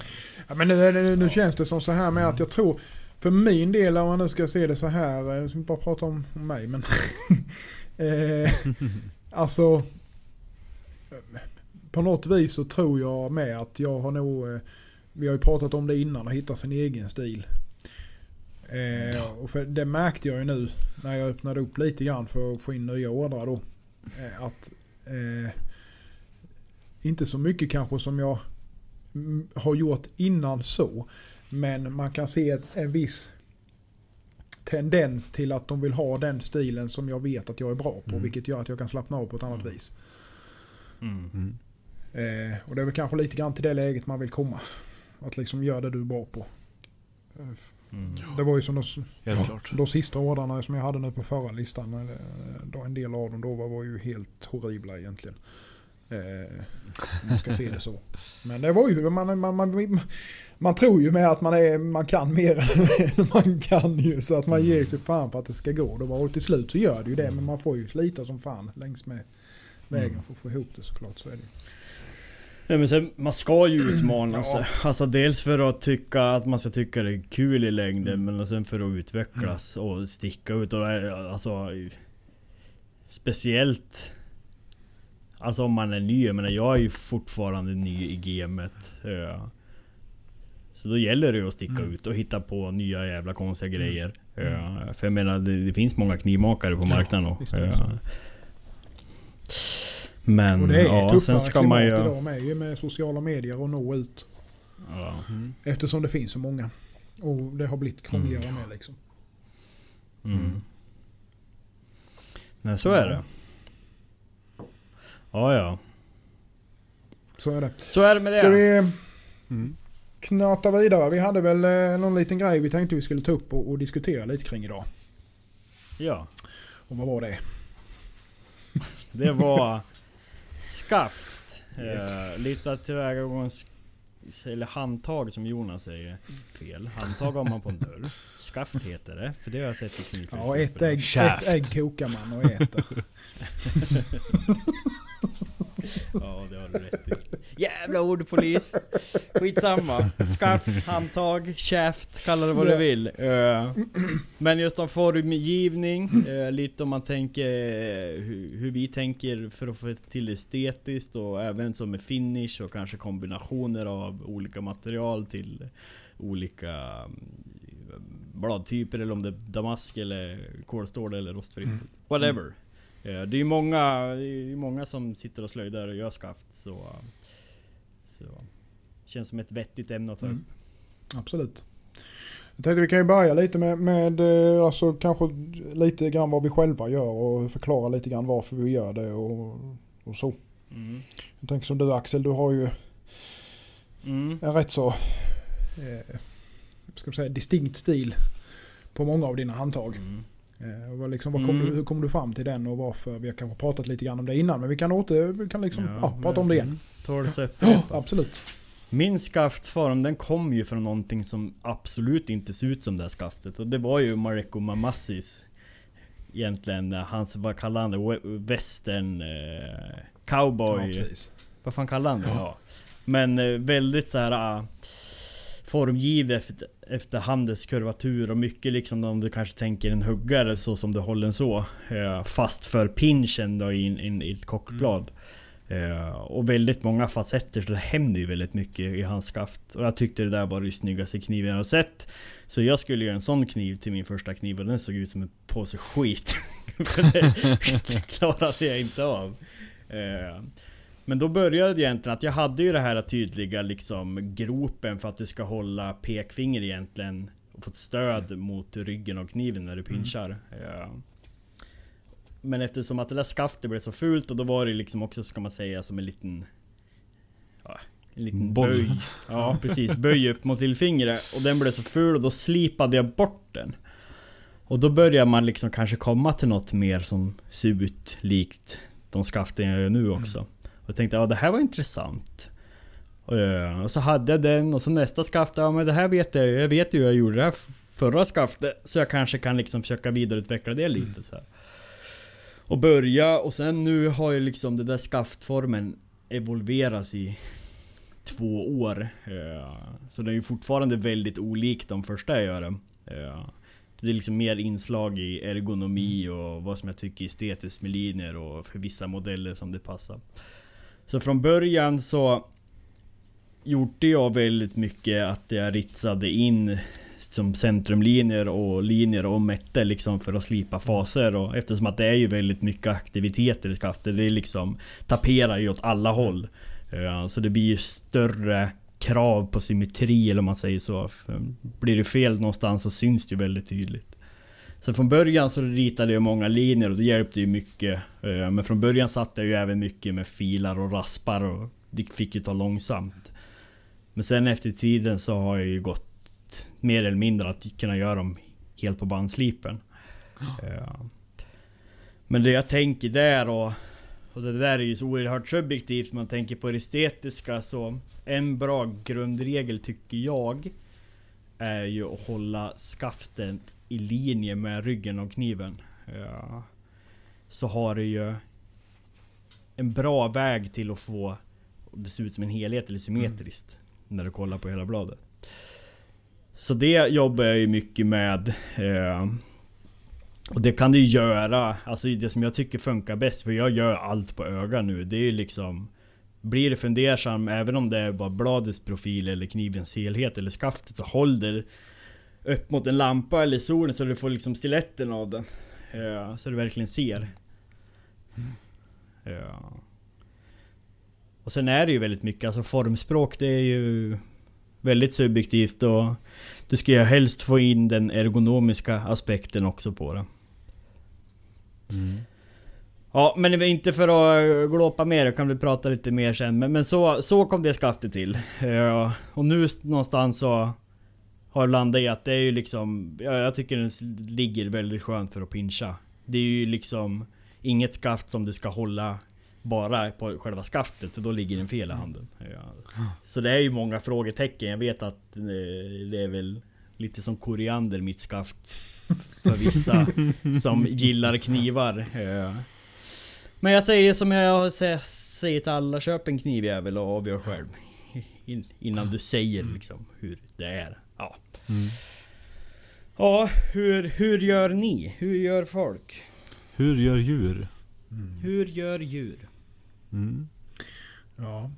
Ja, men nu, nu, nu känns det som så här med att jag tror, för min del om man nu ska se det så här, eh, ska vi bara prata om, mig men. (laughs) eh, alltså. På något vis så tror jag med att jag har nog, eh, vi har ju pratat om det innan, att hitta sin egen stil. Eh, och för det märkte jag ju nu när jag öppnade upp lite grann för att få in nya ordrar då. Eh, att eh, inte så mycket kanske som jag har gjort innan så. Men man kan se en viss tendens till att de vill ha den stilen som jag vet att jag är bra på. Mm. Vilket gör att jag kan slappna av på ett annat vis. mm. Mm. Eh, och det är väl kanske lite grann till det läget man vill komma. Att liksom göra det du är bra på. Eh, Mm. Det var ju som de, de sista ordrarna som jag hade nu på förra listan. eh, Då en del av dem då var, var ju helt horribla egentligen. Eh, om man ska se det så. Men det var ju, man, man, man, man tror ju med att man, är, man kan mer (laughs) än man kan ju. Så att man ger sig fan på att det ska gå. Var, och till slut så gör det ju det. Men man får ju slita som fan längs med vägen för att få ihop det såklart. Så är det. Nej men sen, man ska ju utmana Ja. sig. Alltså dels för att tycka att man ska tycka det är kul i längden men sen för att utvecklas och sticka ut och eh, alltså Speciellt Alltså om man är ny, jag menar jag är ju fortfarande ny i gamet. eh, Så då gäller det ju att sticka Mm. ut och hitta på nya jävla konstiga grejer. Eh, För jag menar det, det finns många knivmakare på marknaden. visst och, är det eh, så. Men Och det är ja, tuffare sen ska man ju... idag med, ju med sociala medier och nå ut. Ja. Mm. Eftersom det finns så många. Och det har blivit krångligare med liksom. Mm. Nej så är det. Ja ja. Så är det. Så är det med det. Ska vi Mm. knata vidare? Vi hade väl eh, någon liten grej vi tänkte vi skulle ta upp och, och diskutera lite kring idag. Ja. Och vad var det? Det var (laughs) skaft. Yes. Eh, lite Eller handtag som Jonas säger. Fel. Handtag har man på en dörr. Skaft heter det. För det har jag sett i knivfilm. Ja, ett ägg, ett ägg kokar man och äter. (laughs) Ja, det har du rätt i. Jävla ordpolis! Skitsamma. Skaft, handtag, käft, kalla det vad du vill. Eh, Men just om formgivning, eh, lite om man tänker eh, hur, hur vi tänker för att få till estetiskt och även som med finish och kanske kombinationer av olika material till olika mm, bladtyper eller om det är damask eller kolstål eller rostfritt. Mm. Whatever. Eh, Det är ju många, det är ju många som sitter och slöjdar och gör skaft så... så känns som ett vettigt ämne att ta upp. Mm. Absolut. Jag tänkte vi kan ju börja lite med, med eh, alltså kanske lite grann vad vi själva gör och förklara lite grann varför vi gör det och, och så. Mm. Jag tänker som du Axel, du har ju Mm. en rätt så eh, ska säga, distinkt stil på många av dina handtag. Mm. Eh, och vad liksom, vad kom Mm. du, hur kom du fram till den och varför? Vi har kanske pratat lite grann om det innan men vi kan, åter, vi kan liksom, ja, prata om det igen. Tåls upp. Ja, absolut. Min skaftform den kom ju från någonting som absolut inte ser ut som det här skaftet. Och det var ju Mareko Mamassis. Egentligen eh, hans, vad kallar han det? We- Western eh, cowboy. Ja, vad fan kallar han det? Ja. Men eh, väldigt så här uh, formgivet efter, handens kurvatur och mycket liksom om du kanske tänker en huggare så som du håller den så. eh, fast för pinchen då i, in, i ett kockblad. Eh, och väldigt många facetter så det händer ju väldigt mycket i hans skaft. Och jag tyckte det där var det snyggaste kniven jag har sett. Så jag skulle göra en sån kniv till min första kniv och den såg ut som en påse skit. (laughs) För det (laughs) klarade jag inte av. Eh, men då började det egentligen att jag hade ju det här tydliga liksom gropen för att du ska hålla pekfinger egentligen och få stöd mot ryggen av kniven när du pinchar. Ja. Men eftersom att det där skaftet blev så fult och då var det liksom också ska man säga som en liten ja, En liten Boll. böj. Ja (laughs) precis, böj upp mot lillfingret. Och den blev så ful och då slipade jag bort den. Och då börjar man liksom kanske komma till något mer som ser ut likt de skaften jag gör nu också. Och jag tänkte ja det här var intressant. Eh, och, så hade jag den och så nästa skaft, ja men det här vet jag ju. Jag vet ju hur jag gjorde det här förra skaftet. Så jag kanske kan liksom försöka vidareutveckla det lite så här. Och börja och sen nu har ju liksom den där skaftformen evolverats i två år. Eh, så den är ju fortfarande väldigt olik de första jag gör. Eh, det är liksom mer inslag i ergonomi och vad som jag tycker är estetiskt med linjer och för vissa modeller som det passar. Så från början så gjorde jag väldigt mycket att jag ritsade in som centrumlinjer och linjer och mätte liksom för att slipa faser och eftersom att det är ju väldigt mycket aktiviteter i skaftet. Det är liksom taperar ju åt alla håll. Ja, Så det blir ju större krav på symmetri eller om man säger så. Blir det fel någonstans så syns det ju väldigt tydligt. Så från början så ritade jag många linjer och det hjälpte ju mycket. Eh, men från början satt jag ju även mycket med filar och raspar och det fick ju ta långsamt. Men sen efter tiden så har jag ju gått mer eller mindre att kunna göra dem helt på bandslipen. Ja. Men det jag tänker där och, och det där är ju så oerhört subjektivt, man tänker på det estetiska så En bra grundregel tycker jag Är ju att hålla skaftet i linje med ryggen av kniven. Ja. Så har det ju en bra väg till att få det ser ut som en helhet eller symmetriskt. När du kollar på hela bladet. Så det jobbar jag ju mycket med. Eh, och det kan du göra, alltså det som jag tycker funkar bäst, för jag gör allt på öga nu. Det är ju liksom... Blir det fundersam, även om det är bara bladets profil eller knivens helhet eller skaftet, så håll det upp mot en lampa eller solen så du får liksom stiletten av den. Ja, så du verkligen ser. Ja. Och sen är det ju väldigt mycket, alltså formspråk det är ju väldigt subjektivt och du ska ju helst få in den ergonomiska aspekten också på det. Mm. Ja, men inte för att glåpa mer, jag kan vi prata lite mer sen. Men, men så, så kom det skaftet till. Ja, och nu någonstans så har landat i att det är ju liksom... Ja, jag tycker den ligger väldigt skönt för att pincha. Det är ju liksom inget skaft som du ska hålla bara på själva skaftet, för då ligger den fel i handen. Ja. Så det är ju många frågetecken. Jag vet att eh, det är väl lite som koriander mitt skaft. För vissa (laughs) som gillar knivar. Ja. Men jag säger som jag sä- säger till alla, köp en knivjävel och avgör själv. In, innan du säger liksom hur det är. Ja. Mm. Ja, hur, hur gör ni? Hur gör folk? Hur gör djur? Hur gör djur? Mm. Ja.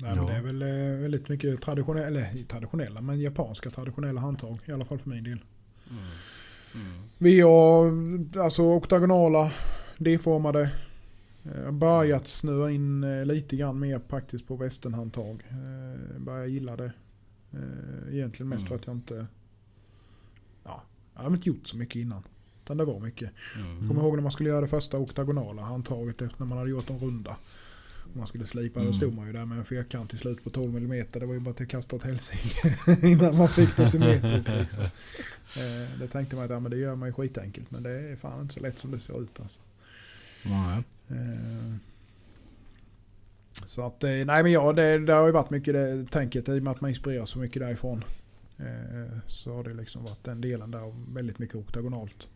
Nej, men Ja. det är väl eh, väldigt mycket traditionella, eller traditionella, men japanska traditionella handtag. I alla fall för min del. Vi har alltså oktagonala D-formade. Jag har börjat snöa in eh, lite grann mer faktiskt på västernhandtag. Eh, Börjar gilla det. Eh, Egentligen mest Mm. för att jag inte... Ja, jag har inte gjort så mycket innan. Utan det var mycket. Mm. Kommer ihåg när man skulle göra det första oktagonala handtaget efter när man hade gjort en runda. Och man skulle slipa, då Mm. stod man ju där med en fyrkant till slut på 12 mm. Det var ju bara till att kasta åt helsike (laughs) innan man fick det symmetriskt liksom. Eh, Det tänkte man att ja, men det gör man ju skitenkelt. Men det är fan inte så lätt som det ser ut alltså. Eh, Så att, eh, nej men ja, det, det har ju varit mycket det tänket i och med att man inspireras så mycket därifrån. Eh, Så har det liksom varit den delen där, väldigt mycket oktagonalt.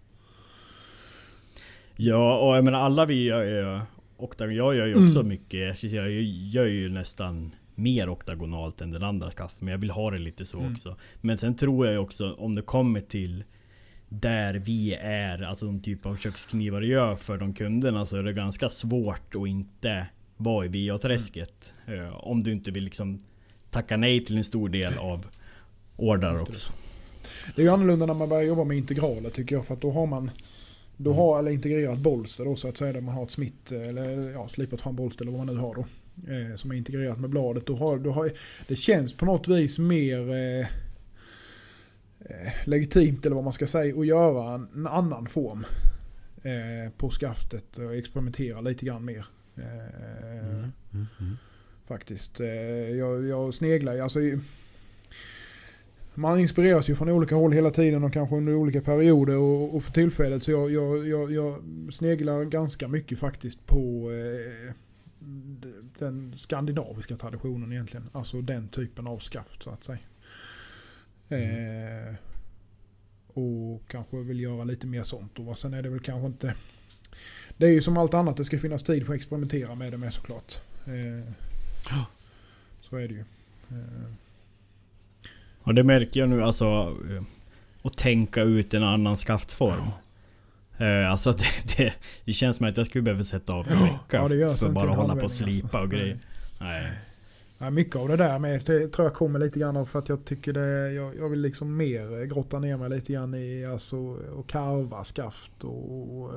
Ja, och jag menar alla vi gör ju oktagon. Jag gör ju också Mm. mycket. Jag gör ju nästan mer oktagonalt än den andra skaff. Men jag vill ha det lite så Mm. också. Men sen tror jag ju också om det kommer till där vi är, alltså de typ av köksknivar jag gör för de kunderna så är det ganska svårt att inte vara i VA-träsket. Eh, Om du inte vill liksom tacka nej till en stor del av ordrar också. Det är ju annorlunda när man börjar jobba med integraler tycker jag. För att då har man då Mm. har, eller integrerat bolster då så att säga. Där man har ett smitt eller ja, slipat fram bolster eller vad man nu har då. Eh, som är integrerat med bladet. Då har, då har, det känns på något vis mer eh, eh, legitimt eller vad man ska säga att göra en, en annan form. Eh, på skaftet och experimentera lite grann mer. Mm. Mm. Mm. faktiskt. Eh, Jag, jag sneglar alltså man inspireras ju från olika håll hela tiden och kanske under olika perioder och, och för tillfället så jag, jag, jag, jag sneglar ganska mycket faktiskt på eh, den skandinaviska traditionen egentligen. Alltså den typen av skaft så att säga. Eh, och kanske vill göra lite mer sånt. Och sen är det väl kanske inte... Det är ju som allt annat, det ska finnas tid för att experimentera med det med såklart. Eh, Ja. så är det ju. Eh, Och det märker jag nu alltså eh, Att tänka ut en annan skaftform Eh, Alltså det, det, det känns som att jag skulle behöva sätta av en Ja, vecka ja, För inte bara hålla på och handvändning, slipa och alltså. grejer Nej Ja, mycket av det där med, det tror jag kommer lite grann av för att jag tycker det, jag, jag vill liksom mer grotta ner mig lite grann i alltså och karva skaft och, och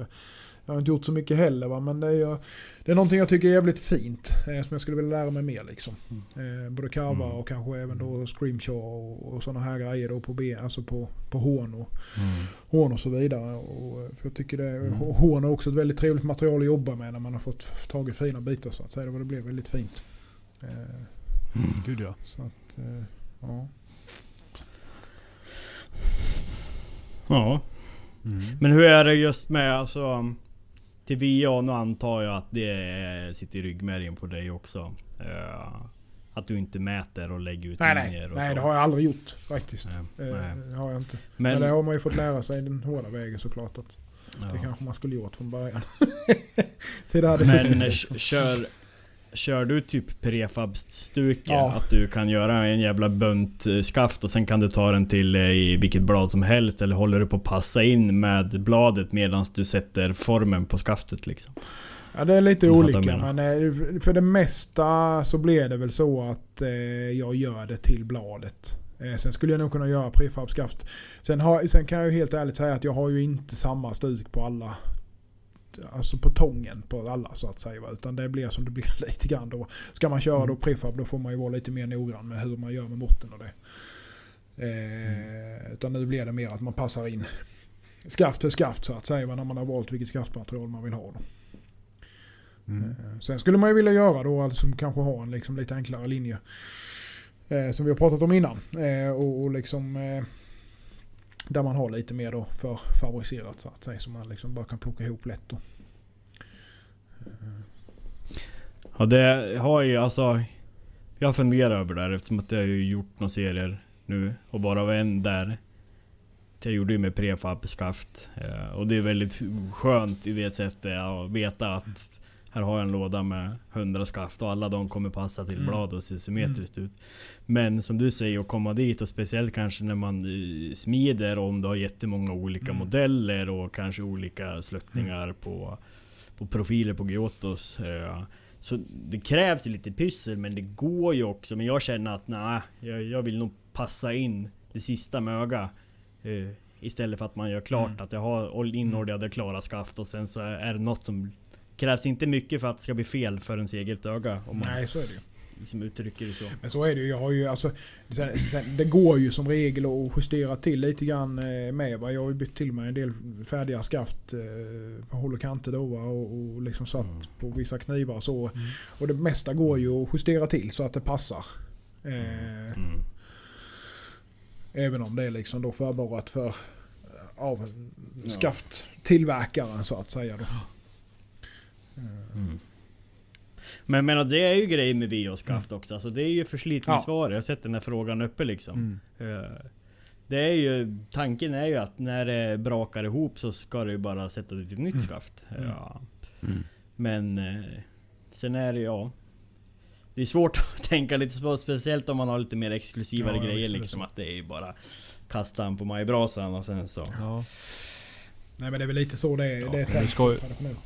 jag har inte gjort så mycket heller va, men det är, det är någonting jag tycker är jävligt fint eh, som jag skulle vilja lära mig mer liksom. Eh, både karva Mm. och kanske även då screamshaw och, och sådana här grejer då på ben, alltså på, på hån och, hån och så vidare. Och, eh, för jag tycker det, Mm. hån är också ett väldigt trevligt material att jobba med när man har fått tagit fina bitar så att säga. Det blev väldigt fint. Eh, Mm. Gud ja. så att, eh, ja. Ja Mm. Men hur är det just med alltså Till VA nu antar jag att det sitter i ryggmärgen på dig också Eh, Att du inte mäter och lägger ut Nej, linjer nej, nej det har jag aldrig gjort faktiskt. Nej, Eh, nej. Det har jag inte. Men, Men, det har man ju fått lära sig den hårda vägen såklart. Att Det ja. kanske man skulle gjort från början. Till (laughs) det hade Men kör Kör du typ prefab-stuke? Ja. Att du kan göra en jävla bunt eh, skaft och sen kan du ta den till eh, i vilket blad som helst? Eller håller du på att passa in med bladet medan du sätter formen på skaftet liksom? Ja det är lite olika men eh, för det mesta så blir det väl så att jag gör det till bladet. Sen skulle jag nog kunna göra prefabskaft. Sen, har, sen kan jag ju helt ärligt säga att jag har ju inte samma stuk på alla. Alltså på tången på alla så att säga. Utan det blir som det blir (laughs) lite grann då. Ska man köra då prefab då får man ju vara lite mer noggrann med hur man gör med måtten och det. Eh, Utan nu blir det mer att man passar in skaft till skaft så att säga. När man har valt vilket skaftmaterial man vill ha. Då. Mm. Eh, Sen skulle man ju vilja göra då, alltså kanske ha en liksom lite enklare linje. Eh, som vi har pratat om innan. Eh, och, och liksom eh, där man har lite mer då för favoriserat så att säga. Som man liksom bara kan plocka ihop lätt då. Ja det har ju alltså Jag funderar över det här eftersom att jag har gjort några serier nu och bara en där Jag gjorde ju med prefab-skaft eh, Och det är väldigt skönt i det sättet att veta att här har jag en låda med 100 skaft och alla de kommer passa till Mm. blad och se symmetriskt ut Men som du säger att komma dit och speciellt kanske när man eh, smider om du har jättemånga olika Mm. modeller och kanske olika sluttningar på på profiler på Gyotos. Eh, så det krävs ju lite pyssel men det går ju också. Men jag känner att nej, jag, jag vill nog passa in det sista möga eh, Istället för att man gör klart Mm. att jag har inoljade klara skaft och sen så är det något som Krävs inte mycket för att det ska bli fel för ens eget öga om man Nej, så är det ju. liksom uttrycker det så. Men så är det ju. Jag har ju alltså, sen, sen, det går ju som regel att justera till lite grann eh, med. Va? Jag har ju bytt till mig en del färdiga skaft eh, på håll och kanter då va? och, och liksom satt Mm. på vissa knivar och så. Och det mesta går ju att justera till så att det passar. Eh, Mm. Även om det är liksom då förborrat för av skafttillverkaren så att säga. Då. Mm. Men jag menar det är ju grejer med VO-skaft också. Alltså, det är ju förslitningsvaror. Jag har sett den här frågan uppe liksom. Mm. Eh, Det är ju, tanken är ju att när det brakar ihop så ska du ju bara sätta dit ett nytt Mm. skaft. Mm. Ja. Mm. Men eh, sen är det ja. Det är svårt (laughs) att tänka lite så, speciellt om man har lite mer exklusivare Ja, grejer liksom. Att det är ju bara kasta den på majbrasan och sen så. Ja. Nej men det är väl lite så det är. Ja, det är tänkt det ska ju- traditionellt.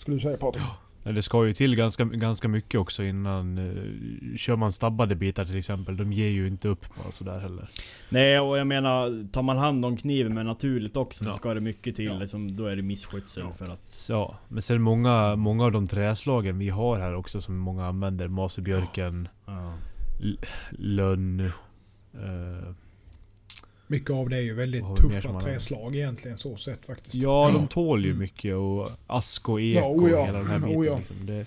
Skulle du säga Patrik? Men Det ska ju till ganska, ganska mycket också innan... Uh, kör man stabbade bitar till exempel, de ger ju inte upp bara sådär heller. Nej och jag menar, tar man hand om kniven med naturligt också Ja. så ska det mycket till. Ja. Liksom, då är det misskötsel Ja. för att... Ja. Men sen många, många av de träslagen vi har här också som många använder, Masebjörken, Ja. lönn... eh, Mycket av det är ju väldigt tuffa träslag egentligen så sett faktiskt. ja, de tål ju mycket och ask och ek Ja, oh ja. och hela den här (laughs) biten. Oh ja. liksom. det,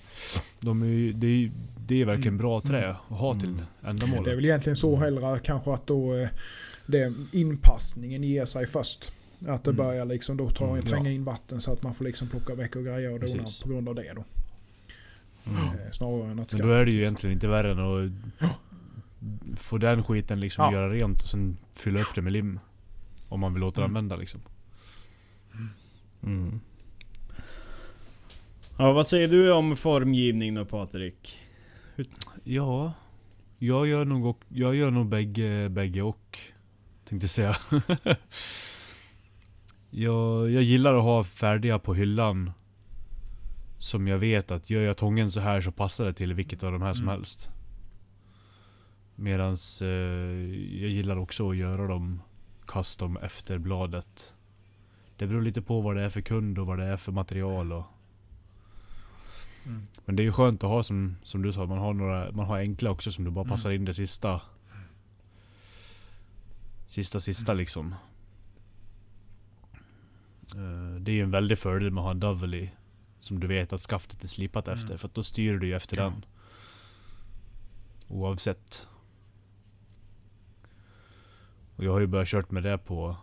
de är ju, det, är, det är verkligen Mm. bra trä att ha till Mm. ändamålet. Det är väl egentligen så hellre kanske att då eh, det, inpassningen ger sig först. Att det Mm. börjar liksom då ta, Mm, tränga in vatten så att man får liksom plocka väck och grejer och dona Precis. på grund av det då. Mm. Eh, Snarare än att Men då är det ju egentligen inte värre än att få den skiten liksom Ja. göra rent och sen fylla upp det med lim. Om man vill återanvända liksom. Mm. Ja, vad säger du om formgivning då Patrik? Ja, jag gör nog, och- jag gör nog bägge, bägge och. Tänkte säga. (laughs) jag, jag gillar att ha färdiga på hyllan. Som jag vet att gör jag tången så här så passar det till vilket av de här som Mm. helst. Medans eh, jag gillar också att göra dem custom efter bladet. Det beror lite på vad det är för kund och vad det är för material och Mm. men det är ju skönt att ha som, som du sa, man har, några, man har enkla också som du bara Mm. passar in det sista. Sista sista Mm. liksom. Eh, Det är ju en väldig fördel med att ha en i. Som du vet att skaftet är slipat Mm. efter. För då styr du ju efter Ja. den. Oavsett. Och jag har ju börjat kört med det på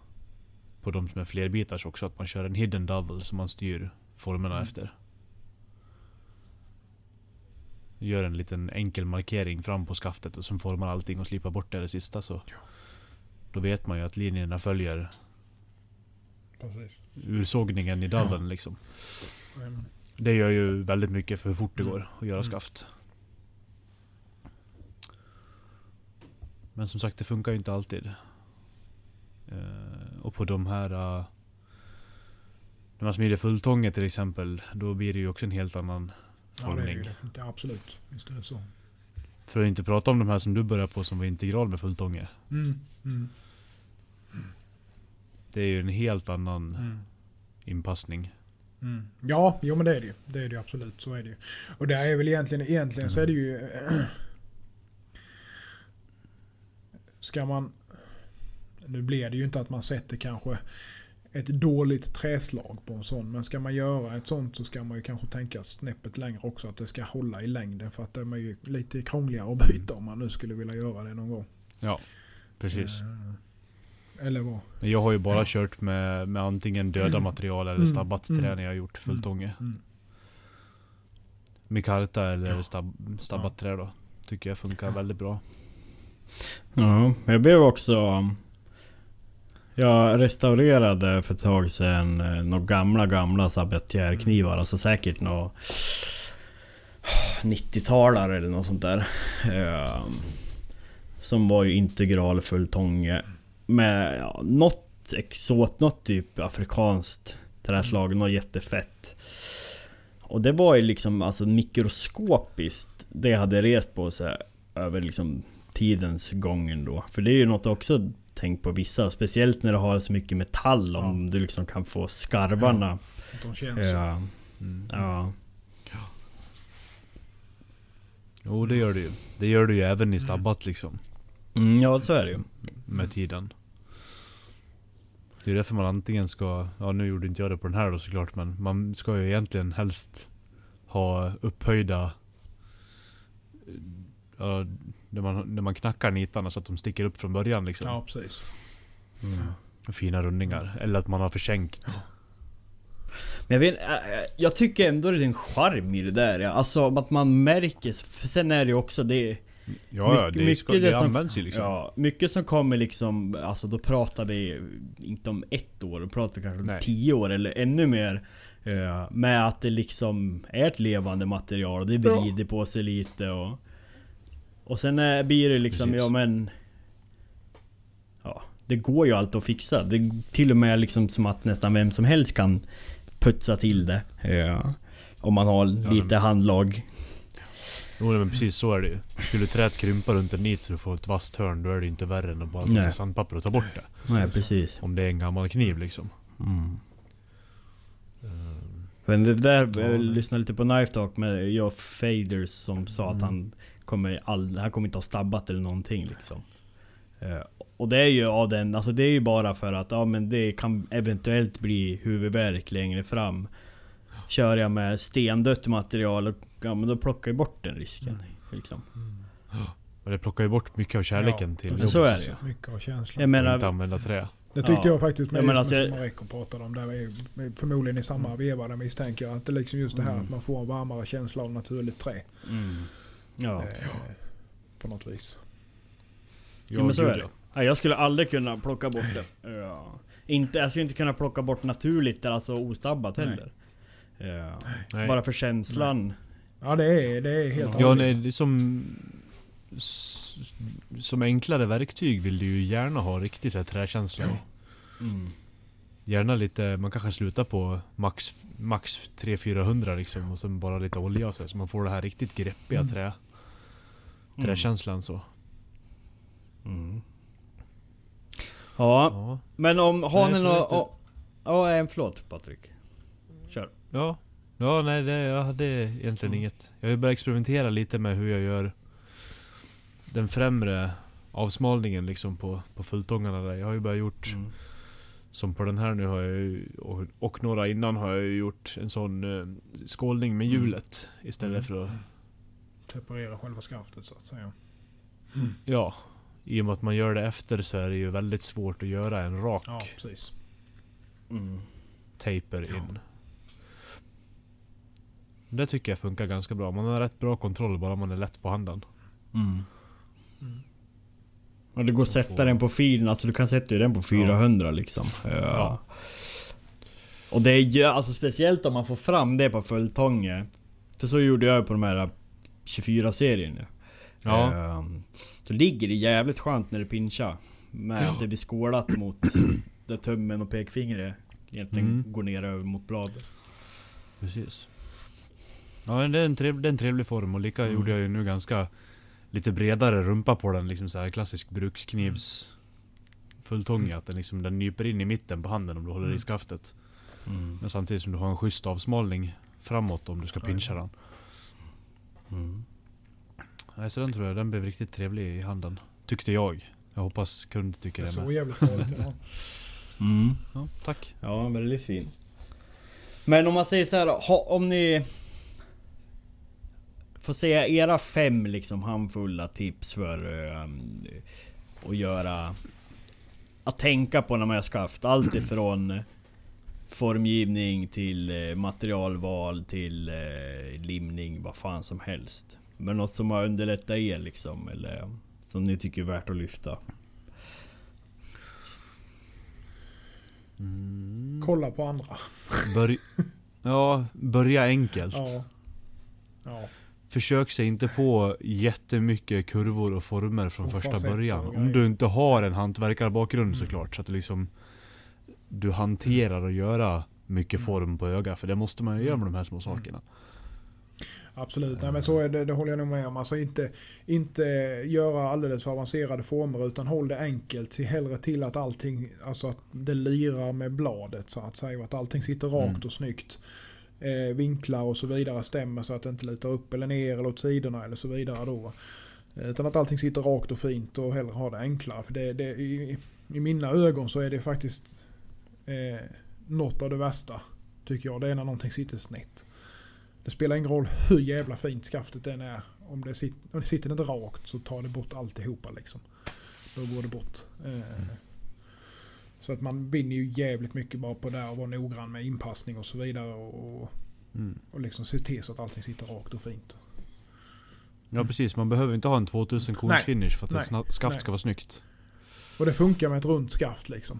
På de som är flerbitars också. Att man kör en hidden double som man styr formerna Mm. efter. Gör en liten enkel markering fram på skaftet och sen formar allting och slipar bort det, det sista så. Då vet man ju att linjerna följer Precis. ursågningen i doublen liksom. Mm. Det gör ju väldigt mycket för hur fort det Mm. går att göra Mm. skaft. Men som sagt, det funkar ju inte alltid. Och på de här... Uh, när man smider fulltånge till exempel, då blir det ju också en helt annan Ja, det är det definitivt. Absolut. Visst är det så. För att inte prata om de här som du börjar på som var integral med fulltånge. Mm. Mm. Det är ju en helt annan Mm. inpassning. Mm. Ja, jo men det är det ju. Det är det ju absolut. Så är det ju. Och det är väl egentligen, egentligen så är det ju... (clears throat) Ska man... Nu blir det ju inte att man sätter kanske ett dåligt träslag på en sån. Men ska man göra ett sånt så ska man ju kanske tänka snäppet längre också. Att det ska hålla i längden. För att det är ju lite krångligare att byta om man nu skulle vilja göra det någon gång. Ja, precis. Eh, Eller vad? Jag har ju bara kört med, med antingen döda material eller Mm. stabbat Mm. trä när jag gjort fulltånge. Mm. Mikarta eller Ja. stab, stabbat trä då. Tycker jag funkar väldigt bra. Ja, jag blev också... Jag restaurerade för ett tag sedan eh, några gamla, gamla sabotjärknivar. Alltså säkert några 90-talare eller något sånt där. Ehm, som var ju integral fulltånge. Med ja, något exot, något typ afrikanskt träslag. Något jättefett. Och det var ju liksom alltså mikroskopiskt. Det jag hade rest på sig över liksom tidens gången då. För det är ju något också tänkt på vissa. Speciellt när du har så mycket metall. Om du liksom kan få skarvarna. Att de känns så. Ja. Mm. ja. Jo det gör det ju. Det gör det ju även i stabbat liksom. Mm, ja, så är det ju. Med tiden. Det är därför man antingen ska, ja nu gjorde inte jag det på den här då såklart men man ska ju egentligen helst ha upphöjda Ja, när man, när man knackar nitarna så att de sticker upp från början liksom. Ja, precis. Fina rundningar. Eller att man har försänkt. Men jag, vet, jag tycker ändå det är en charm i det där. Ja. Alltså att man märker. För sen är det ju också det. Ja, ja Mycket- det, mycket ska, det, det som- används ju liksom. Ja, mycket som kommer liksom, alltså då pratar vi inte om ett år, då pratar vi kanske om Nej. tio år eller ännu mer. eh, med att det liksom är ett levande material och det vrider på sig lite och... Och sen eh, blir det liksom, Precis. ja men... Ja, det går ju alltid att fixa. Det är till och med liksom som att nästan vem som helst kan putsa till det. Ja. Om man har Ja, lite men- handlag. Jo men precis så är det ju. Skulle träet krympa runt en nit så du får ett vasst hörn, då är det inte värre än att bara ta sandpapper och ta bort det. Nej precis. Om det är en gammal kniv liksom. Mm. Ehm, Men det där, Ja, jag lyssnade lite på Knife Talk med Joe Faders som sa att Mm. han kommer, all, han kommer inte ha stabbat eller någonting liksom. Eh, och det är ju av den, alltså det är ju bara för att ja men det kan eventuellt bli huvudvärk längre fram. Kör jag med stendött material, och, ja men då plockar jag bort den risken. Liksom. Och det plockar ju bort mycket av kärleken till precis. Så är det ju. Mycket av känslan. Jag att menar, inte använda trä. Det tyckte Ja. jag faktiskt med Ja, men ja, alltså som jag- Mareko pratade om. Där vi, förmodligen i samma veva där misstänker jag. Att det är liksom just det här Mm. att man får en varmare känsla av naturligt trä. mm. Ja. Eh, på något vis. Ja, men så är det. Nej, jag skulle aldrig kunna plocka bort det. Ja. Inte, jag skulle inte kunna plocka bort naturligt, alltså ostabbat Nej. heller. Ja. Nej. Bara för känslan. Ja det är, det är helt Ja, annorlunda. nej, det är som... Som enklare verktyg vill du ju gärna ha riktigt så här träkänsla. Mm. Gärna lite, man kanske slutar på max, max 300-400 liksom och sen bara lite olja och så, här, så man får det här riktigt greppiga Mm. trä, träkänslan så. Mm. Ja, Ja. men om, har Nej, ni lite- Ja, en förlåt Patrik. Kör. Ja, ja nej det, jag hade egentligen inget. Jag har börjat experimentera lite med hur jag gör den främre avsmalningen liksom på, på fulltångarna där. Jag har ju börjat gjort, Mm. Som på den här nu har jag ju, och, och några innan har jag ju gjort en sån eh, skålning med hjulet istället Mm. för att, Separera själva skaftet så att säga. ja. I och med att man gör det efter så är det ju väldigt svårt att göra en rak Ja precis. Mm. taper in. Det tycker jag funkar ganska bra. Man har rätt bra kontroll bara man är lätt på handen. Mm. Mm. Och det går att sätta den på filen, alltså du kan sätta den på 400 liksom. Ja. Ja. Och det är ju, alltså speciellt om man får fram det på fulltånge. För så gjorde jag ju på de här 24-serien ju. Ja. Ehm, Så ligger det jävligt skönt när det pinchar. Med Ja. det blir skålat mot (clears throat) där tummen och pekfingret egentligen Mm. går ner över mot bladet. Precis. Ja det är en trevlig, det är en trevlig form och lika Mm. gjorde jag ju nu ganska lite bredare rumpa på den. Liksom så här klassisk bruksknivs fulltånge. Att den liksom den nyper in i mitten på handen om du håller i Mm. skaftet. Mm. Men samtidigt som du har en schysst avsmalning framåt om du ska pincha den. Mm. Nej, så den tror jag, den blev riktigt trevlig i handen. Tyckte jag. Jag hoppas kund tycker Det det med. jävligt bra. (laughs) Mm. Ja, tack. Ja, väldigt fin. Men om man säger så här, ha, om ni... Får säga era fem liksom handfulla tips för um, att göra... Att tänka på när man har skaft. Allt ifrån formgivning till eh, materialval till eh, limning, vad fan som helst. Men något som har underlättat er liksom, eller som ni tycker är värt att lyfta. Mm. Kolla på andra. Börj (laughs) ja, börja enkelt. Ja. Ja. Försök sig inte på jättemycket kurvor och former från Och första början. Om du inte har en hantverkarbakgrund Mm. såklart. Så att du liksom Du hanterar och göra mycket Mm. form på öga. För det måste man ju göra med de här små sakerna. Absolut, Nej, men så är det, det håller jag nog med om. Alltså inte, inte göra alldeles för avancerade former utan håll det enkelt. Se hellre till att allting, alltså att det lirar med bladet så att säga. Att allting sitter rakt Mm. och snyggt. Eh, vinklar och så vidare stämmer så att det inte lutar upp eller ner eller åt sidorna eller så vidare då. Eh, utan att allting sitter rakt och fint och hellre ha det enklare. För det, det, i, I mina ögon så är det faktiskt eh, något av det värsta. Tycker jag. Det är när någonting sitter snett. Det spelar ingen roll hur jävla fint skaftet den är. Om det, sit, om det sitter inte rakt så tar det bort alltihopa liksom. Då går det bort. Eh, mm. Så att man vinner ju jävligt mycket bara på det och vara noggrann med inpassning och så vidare. Och, Mm. och liksom se till så att allting sitter rakt och fint. Ja precis, man behöver inte ha en 2000 korns finish för att Nej. ett skaft Nej. ska vara snyggt. Och det funkar med ett runt skaft liksom.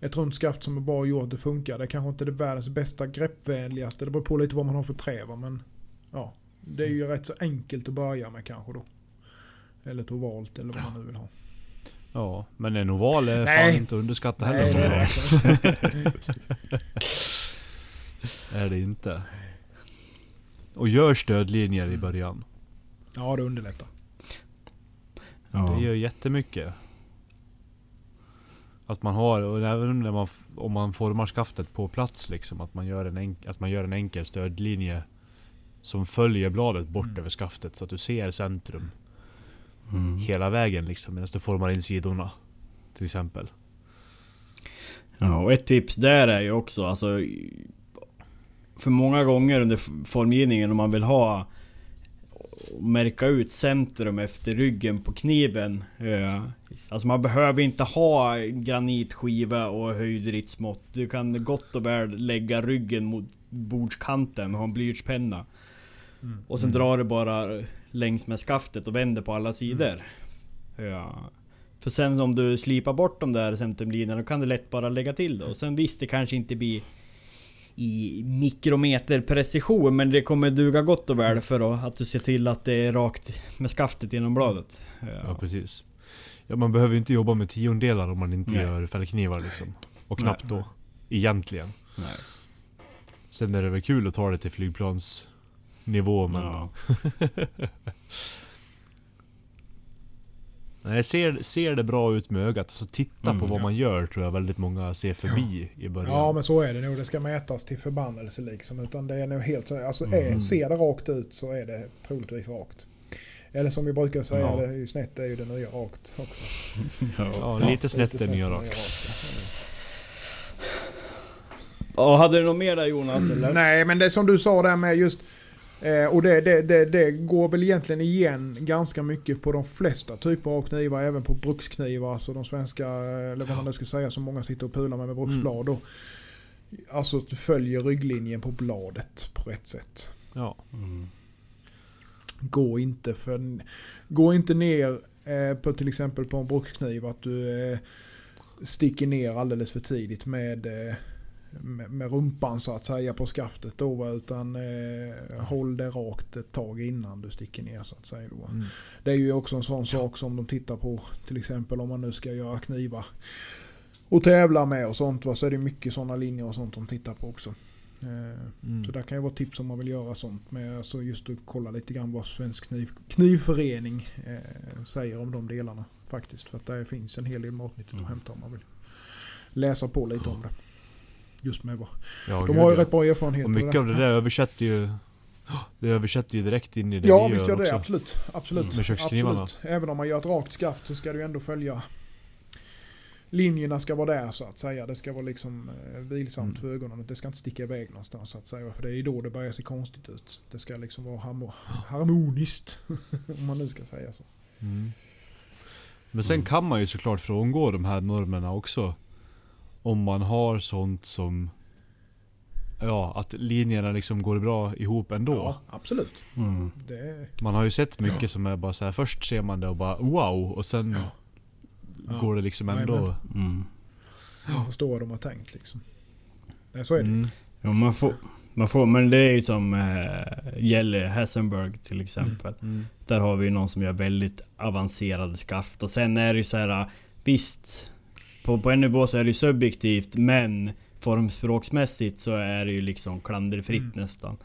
Ett runt skaft som är bra gjort, det funkar. Det är kanske inte är det världens bästa greppvänligaste. Det beror på lite vad man har för trä va, men ja. Det är ju rätt så enkelt att börja med kanske då. Eller ett ovalt eller vad man nu vill ha. Ja, men en oval är Nej. fan inte att underskatta heller. Nej, det är (laughs) är det inte. Och gör stödlinjer i början. Ja, det underlättar. Ja. Det gör jättemycket. Att man har, och även när man, om man formar skaftet på plats liksom, att man gör en, enk, att man gör en enkel stödlinje som följer bladet bort Mm. över skaftet så att du ser centrum Mm. hela vägen liksom medan du formar in sidorna. Till exempel. Ja, och ett tips där är ju också alltså... För många gånger under formgivningen om man vill ha... Märka ut centrum efter ryggen på kniven. eh, Alltså man behöver inte ha granitskiva och höjdritsmått. Du kan gott och väl lägga ryggen mot bordskanten och ha en blyertspenna. Mm. Och sen Mm. drar du bara längs med skaftet och vänder på alla sidor. Ja. För sen om du slipar bort de där centrumlinjerna då kan du lätt bara lägga till det. Och sen visst, det kanske inte blir i mikrometer precision men det kommer duga gott och väl för att, att du ser till att det är rakt med skaftet genom bladet. Ja, Ja. precis. Ja, man behöver ju inte jobba med tiondelar om man inte Nej. gör fällknivar liksom. Och knappt Nej. då. Egentligen. Nej. Sen är det väl kul att ta det till flygplansnivå men... Ja. (laughs) Nej, ser, ser det bra ut med ögat, så titta Mm, på vad ja. man gör tror jag väldigt många ser förbi i början. Ja men så är det nog. Det ska mätas till förbannelse liksom. Utan det är nog helt så. Alltså är, Mm. ser det rakt ut så är det troligtvis rakt. Eller som vi brukar säga, Ja. det är ju snett det är ju det nya rakt också. (laughs) Ja, lite snett är nya rakt. Ja, hade du något mer där Jonas eller? Nej men det som du sa där med just eh, och det, det, det, det går väl egentligen igen ganska mycket på de flesta typer av knivar. Även på bruksknivar. Alltså de svenska, eller vad man nu ska säga, som många sitter och pular med med bruksblad. Och, alltså att du följer rygglinjen på bladet på rätt sätt. Ja. Mm. Gå inte, för, gå inte ner eh, på till exempel på en brukskniv att du eh, sticker ner alldeles för tidigt med, eh, med, med rumpan så att säga på skaftet då. Utan eh, håll det rakt ett tag innan du sticker ner så att säga. Då. Mm. Det är ju också en sån sak som de tittar på till exempel om man nu ska göra knivar och tävla med och sånt. Va, så är det mycket sådana linjer och sånt de tittar på också. Eh, Mm. så där kan ju vara tips om man vill göra sånt. med alltså just att kolla lite grann vad Svensk kniv, knivförening eh, säger om de delarna. Faktiskt. För att där finns en hel del matnyttigt Mm. att hämta om man vill läsa på lite om det. Just med vad. Ja, De har ju ja. rätt bra erfarenhet Och mycket av det där översätter ju... Det översätter ju direkt in i det Ja vi visst gör det. också. Absolut. Absolut. Med köksknivarna. absolut. Även om man gör ett rakt skaft så ska du ändå följa linjerna ska vara där så att säga. Det ska vara liksom eh, vilsamt Mm. för ögonen. Det ska inte sticka iväg någonstans så att säga. För det är ju då det börjar se konstigt ut. Det ska liksom vara harmo- harmoniskt. (laughs) om man nu ska säga så. Mm. Men sen Mm. kan man ju såklart frångå de här normerna också. Om man har sånt som... Ja, att linjerna liksom går bra ihop ändå. Ja, absolut. Mm. Det, Man har ju sett mycket som är bara så här. först ser man det och bara wow och sen Ja. går det liksom ändå... Mm. förstår vad de har tänkt liksom. Nej, så är det. Mm. Ja, man får, man får, men det är ju som eh, Jelle Hassenberg till exempel. Mm. Där har vi någon som gör väldigt avancerade skaft. Och sen är det ju så här, visst. På, på en nivå så är det ju subjektivt men formspråksmässigt så är det ju liksom klanderfritt Mm. nästan.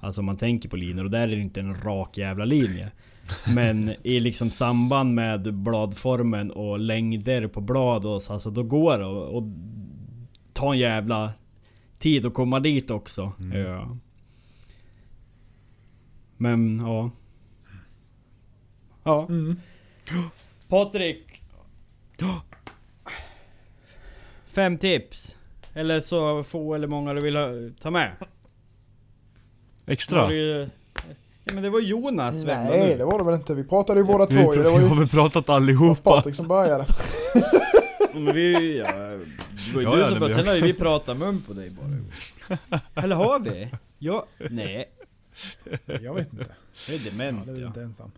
Alltså om man tänker på linjer och där är det inte en rak jävla linje. (laughs) Men i liksom samband med bladformen och längder på blad och så, alltså då går det och, och ta en jävla tid att komma dit också. Mm. Ja. Men ja. Ja. Mm. Patrik. Fem tips. Eller så få eller många du vill ha, ta med. Extra? Var det ju- Ja, men det var Jonas Nej det var det väl inte. Vi pratade ju båda Vi, två ju. Det var vi har väl pratat allihopa? Patrik som började. (laughs) Ja, Men vi, ja, det var ju Ja, du ja, som men sen har ju vi pratat mun på dig bara. Eller har vi? Ja, nej. Jag vet inte. Jag är Ja, dement det är ja. inte ensam.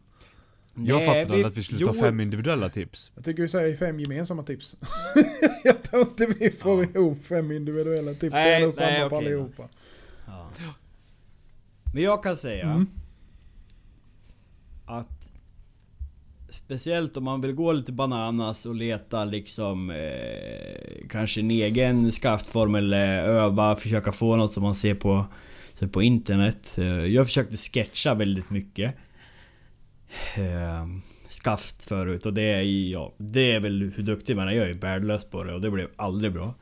Jag fattade vi- att vi skulle jo, ta fem individuella tips. Jag tycker vi säger fem gemensamma tips. (laughs) jag tror inte vi får ihop fem individuella tips. det Nej, är nog samma nej, på då. allihopa. Ja. Men jag kan säga Mm. att Speciellt om man vill gå lite bananas och leta liksom eh, Kanske en egen skaftform eller öva, försöka få något som man ser på ser på internet. Eh, jag försökte sketcha väldigt mycket. Eh, skaft förut och det är ju, ja, det är väl hur duktig man är. Jag är ju värdelös på det och det blev aldrig bra.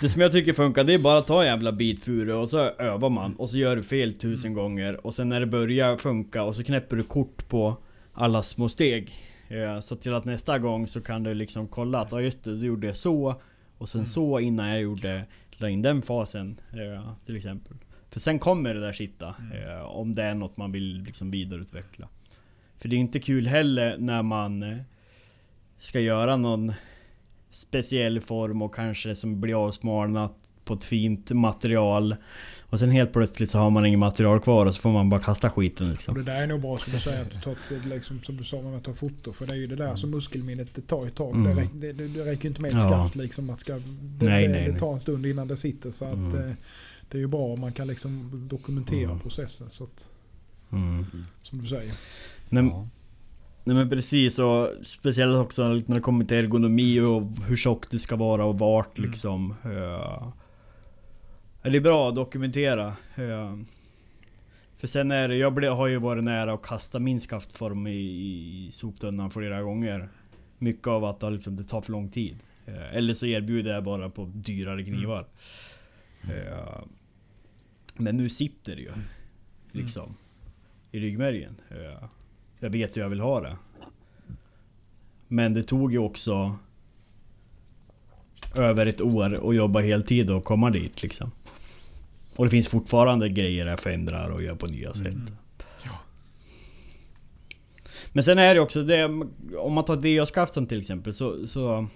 Det som jag tycker funkar, det är bara att ta en jävla bit furu och så övar man och så gör du fel tusen gånger och sen när det börjar funka och så knäpper du kort på alla små steg. Eh, Så till att nästa gång så kan du liksom kolla att ja just det, du gjorde så och sen så innan jag gjorde la in den fasen eh, till exempel. För sen kommer det där sitta eh, om det är något man vill liksom vidareutveckla. För det är inte kul heller när man eh, ska göra någon speciell form och kanske som blir avsmalnat på ett fint material. Och sen helt plötsligt så har man inget material kvar och så får man bara kasta skiten Och liksom. det där är nog bra som du säger att du tar ett liksom, som du sa med att ta foto. För det är ju det där som muskelminnet det tar ett tag. Mm. Det, räck, det, det, räcker inte med ett Ja. skaft liksom. Att ska, det, Nej, nej, det tar en stund innan det sitter. Så att Mm. eh, det är ju bra om man kan liksom dokumentera Mm. processen. Så att, Mm. som du säger. Nej, Ja. nej men precis och speciellt också när det kommer till ergonomi och hur tjockt det ska vara och vart Mm. liksom. Ja. Det är bra att dokumentera. Ja. För sen är det, jag ble, har ju varit nära att kasta min skaftform i, i soptunnan flera gånger. Mycket av att liksom, det tar för lång tid. Eh, Eller så erbjuder jag bara på dyrare knivar. Eh, Men nu sitter det ju. Liksom. I ryggmärgen. Eh, Jag vet hur jag vill ha det. Men det tog ju också över ett år att jobba heltid och komma dit liksom. Och det finns fortfarande grejer jag förändrar och gör på nya sätt. Men sen är det också det, om man tar ett VA-skaft till exempel så, så...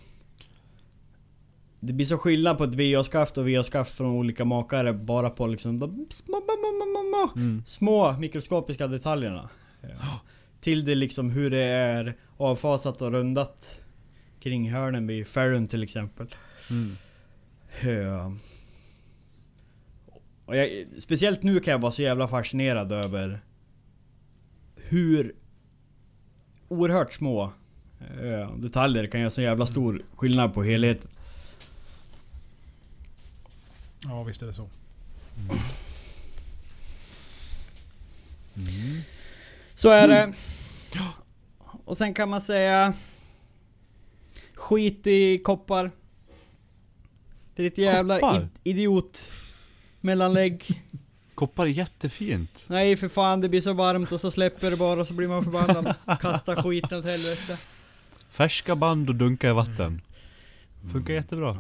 Det blir så skillnad på ett VA-skaft och VA-skaft från olika makare bara på liksom de små, små, små, små, Mm. små mikroskopiska detaljerna. Ja. Till det liksom hur det är avfasat och rundat kring hörnen vid Ferron till exempel. Mm. Ja. Och jag, speciellt nu kan jag vara så jävla fascinerad över hur oerhört små eh, detaljer kan göra så jävla stor skillnad på helheten. Ja visst är det så. Mm. Så är det. Och sen kan man säga... Skit i koppar. Det är ett jävla Koppar? id- idiot mellanlägg. Koppar är jättefint. Nej för fan det blir så varmt och så släpper det bara och så blir man förbannad. Kasta (laughs) skiten åt helvete. Färska band och dunka i vatten. Funkar jättebra.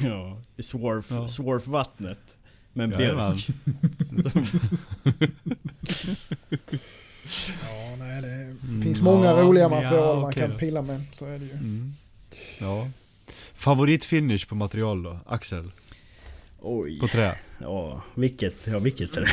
Ja, i Swarf, Ja. Swarf-vattnet. Men Jajamän. björk. (laughs) Ja, nej, det Mm, finns många ja, roliga ja, material man okej kan då. pilla med. Så är det ju. Mm. Ja. Favoritfinish på material då? Axel? Oj. På trä? Ja, vilket, ja vilket är det?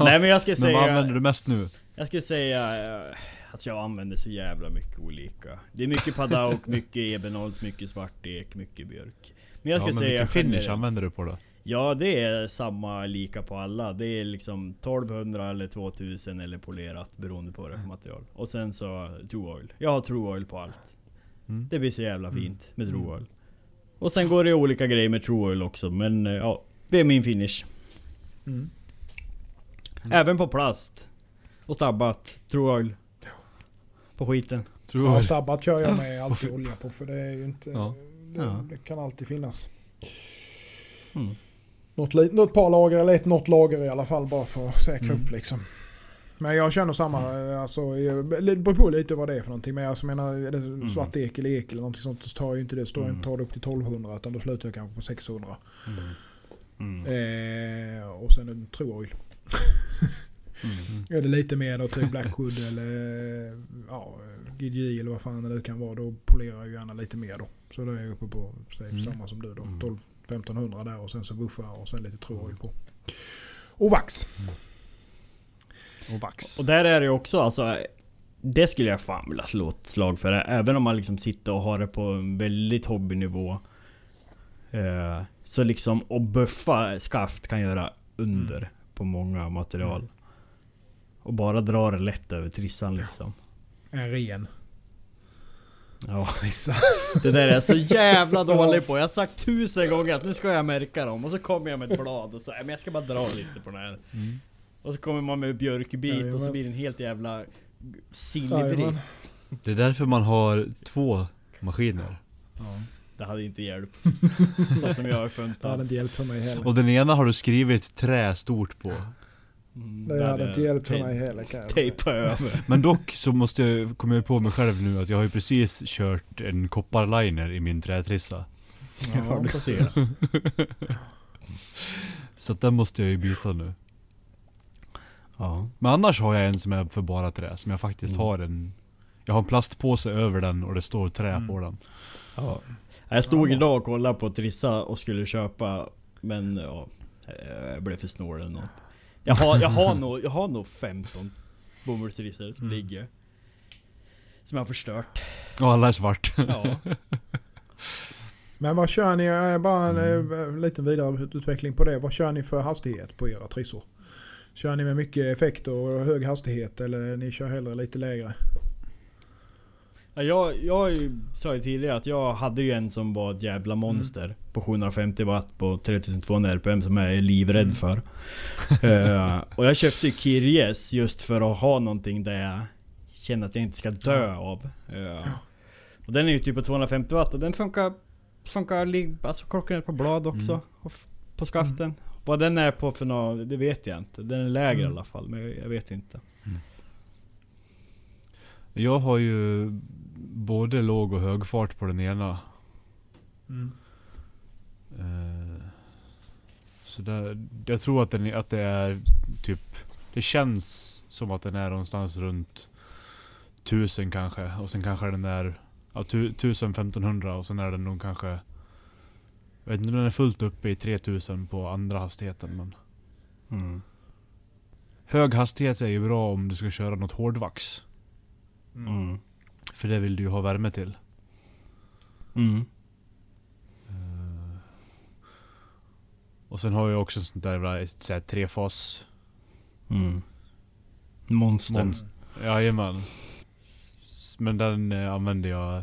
(laughs) Nej men jag ska Men säga... vad använder du mest nu? Jag skulle säga eh, att jag använder så jävla mycket olika. Det är mycket padauk, (laughs) mycket ebenholts, mycket svartek, mycket björk. Men jag Ja, skulle men säga vilken finish använder du på då? Ja det är samma lika på alla. Det är liksom 1200 eller 2000 eller polerat beroende på det material. Och sen så True Oil. Jag har True Oil på allt. Mm. Det blir så jävla fint med True Oil. Och sen går det olika grejer med True Oil också men eh, ja, det är min finish. Mm. Även på plast. Och stabbat. True oil. På skiten. Tror Ja, stabbat kör jag med (laughs) alltid olja på för det är ju inte... Ja. Det, Ja. det kan alltid finnas. Mm något, något par lager eller ett något lager i alla fall bara för att säkra mm. upp liksom. Men jag känner samma, eh, alltså, eh, det beror på lite vad det är för någonting. Men alltså, jag alltså, menar, är det mm. svart ek eller ek eller någonting sånt så tar jag inte det, står mm. tar det upp till 1200 utan då slutar jag kanske på 600. Mm. mm. Eh, och sen en Troil. Mm. (laughs) Är det lite mer då typ Blackwood eller eh, ja, GG eller vad fan det kan vara. Då polerar jag gärna lite mer då. Så då är jag uppe på säg, mm. samma som du då. Mm. 12, 1500 där och sen så buffar och sen lite troil på. Och vax. Mm. Och vax. Och där är det också alltså. Det skulle jag fan vilja slå ett slag för. Även om man liksom sitter och har det på en väldigt hobbynivå. Eh, så liksom att buffa skaft kan göra under mm. på många material. Mm. Och bara dra det lätt över trissan liksom. En ren. Ja, (laughs) Trissa. det där är jag så jävla (laughs) dålig på. Jag har sagt tusen gånger att nu ska jag märka dem. Och så kommer jag med ett blad och så, "Nej, men jag ska bara dra lite på den här. Mm. Och så kommer man med björkbit och så Jajamän. blir den helt jävla silvrig. Jajamän. Det är därför man har två maskiner. Det hade inte hjälpt. (laughs) Så som jag har Det funnit hade inte hjälpt för mig heller. Och den ena har du skrivit trä stort på. Mm, Det hade inte hjälpt mig heller kan jag. Tejpa över. (laughs) Men dock så måste jag komma på mig själv nu att jag har ju precis kört en kopparliner i min trätrissa. Ja, (laughs) du precis. ser. Så att den måste jag ju byta nu. Ja. Men annars har jag en som är för bara trä, som jag faktiskt Mm. har en... Jag har en plastpåse över den och det står trä Mm. på den. ja. Jag stod Ja. idag och kollade på Trissa och skulle köpa Men ja, jag blev för snål eller något. Jag har, jag har (laughs) nog, jag har nog 15 bomullstrissor som Mm. ligger. Som jag har förstört. Och alla är svart. Ja. (laughs) Men vad kör ni, bara en Mm. eh, liten vidareutveckling på det. Vad kör ni för hastighet på era trissor? Kör ni med mycket effekt och hög hastighet eller ni kör hellre lite lägre? Ja, jag, jag sa ju tidigare att jag hade ju en som var ett jävla monster på 750 watt på 3200 RPM som jag är livrädd Mm. för. (laughs) Eh, och jag köpte ju Kirjes just för att ha någonting där jag känner att jag inte ska dö av. Eh, och den är ju typ på 250 watt och den funkar, funkar alltså klockrent på blad också. Mm. Och på skaften. Vad den är på för något, det vet jag inte. Den är lägre i Mm. alla fall, men jag, jag vet inte. Jag har ju både låg och högfart på den ena. Mm. Eh, Så där, jag tror att, den, att det är typ... Det känns som att den är någonstans runt 1000 kanske. Och sen kanske den är ja, tu- 1000-1500 och sen är den nog kanske... Jag vet inte om den är fullt uppe i 3000 på andra hastigheten men... Mm. Hög hastighet är ju bra om du ska köra något hårdvax. Mm. För det vill du ju ha värme till. Mm. Eh, Och sen har jag också sånt där, va, ett så här trefas... Mm. Monster. Monster. Jajamän. Men den eh, använder jag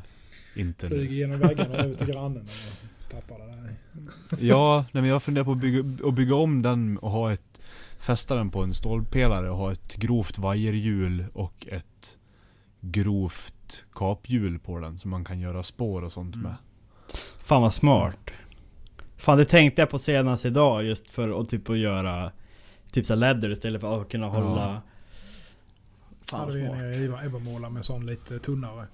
inte Flyger nu. genom väggarna över till grannen och tappar det där. Ja, nej, men jag funderar på att bygga, att bygga om den och ha ett... Fästa den på en stålpelare och ha ett grovt vajerhjul och ett grovt kaphjul på den. Så man kan göra spår och sånt Mm. med. Fan vad smart. Fan det tänkte jag på senast idag just för att typ att göra Typ så läder istället för att kunna hålla Fan vad smart. nere i Evermåla med sån lite tunnare.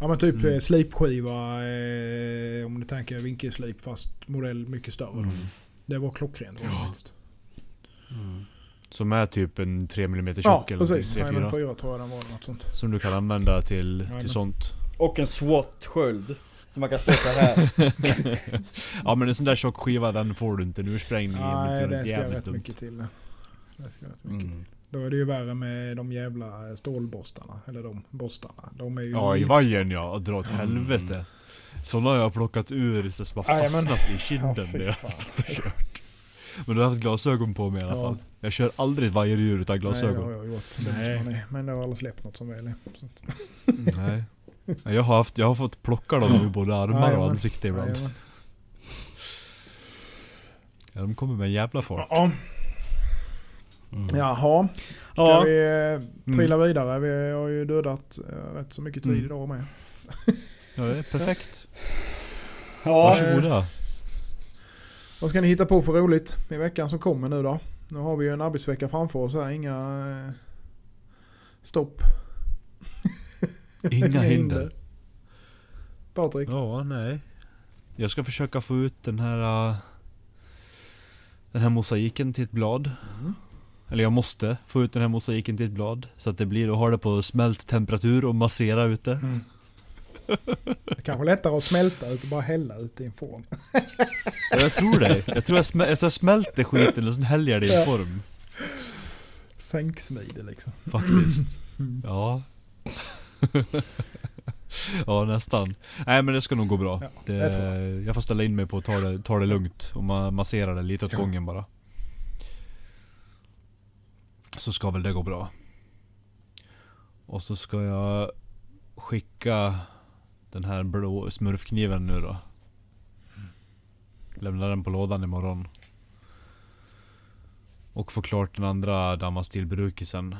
Ja men typ Mm. mm. slipskiva eh, om du tänker vinkelslip fast modell mycket större. Mm. Det var klockrent Ja. faktiskt. Mm. Som är typ en 3 mm tjock Ja eller precis. någonting, 3-4. Nej, fyra tror jag den var. Något sånt. Som du kan använda till, till sånt. Och en SWAT-sköld. Så man kan stå här. (laughs) ja men en sån där tjock skiva den får du inte en ursprängning i. Nej det ska jävligt rätt dumt. mycket till. Det ska rätt mycket Mm. till. Då är det ju värre med de jävla stålborstarna. Eller de borstarna. De är ju Ja i vajern ja, och dra åt Mm. helvete. Sådana har jag plockat ur så som har Jajamän. fastnat i Ja, kinden fy Men du har haft glasögon på mig i alla Ja. fall. Jag kör aldrig ett vajerhjul utan Nej, det glasögon. har jag gjort. Nej. Men det har aldrig släppt något som väl är. Nej. Jag har, haft, jag har fått plocka dem ur både armar och Jajamän. ansikte ibland. Jajamän. Ja, de kommer med en jävla fart. Ja. Mm. Jaha, ska Ja. vi eh, trilla Mm. vidare? Vi har ju dödat eh, rätt så mycket tid Mm. idag med. Ja, det är perfekt. Ja, Varsågoda. Vad ska ni hitta på för roligt i veckan som kommer nu då? Nu har vi ju en arbetsvecka framför oss här, inga eh, stopp. Inga (laughs) hinder. Patrik? Ja, nej. Jag ska försöka få ut den här äh, Den här mosaiken till ett blad. Mm. Eller jag måste få ut den här mosaiken till ett blad. Så att det blir att ha det på smält temperatur och massera ut det. Mm. Det är kanske lättare att smälta ut och bara hälla ut i en form. Ja, jag tror det. Jag tror jag, smä- jag, tror jag smälter skiten och sen häller jag det i en form. Sänksmide liksom. Faktiskt. Ja. (laughs) ja, nästan. Nej men det ska nog gå bra. Ja, det, jag jag får ställa in mig på att ta det, ta det lugnt och ma- massera det lite åt Ja. gången bara. Så ska väl det gå bra. Och så ska jag skicka den här blå smurfkniven nu då. Lämna den på lådan imorgon. Och få klart den andra damastilbrukisen.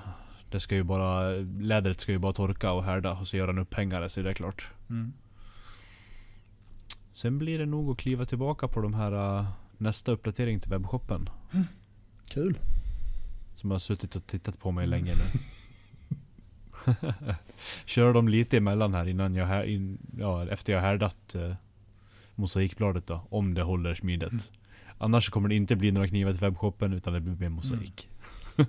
Det ska ju bara, lädret ska ju bara torka och härda och så göra en upphängare så är det klart. Mm. Sen blir det nog att kliva tillbaka på de här äh, nästa uppdatering till webbshoppen. Kul. Som har suttit och tittat på mig länge nu. (laughs) (laughs) Köra dem lite emellan här innan jag här, in, ja, efter jag härdat eh, mosaikbladet då. Om det håller smidet. Mm. Annars kommer det inte bli några knivar till webbshoppen utan det blir mer mosaik. (laughs)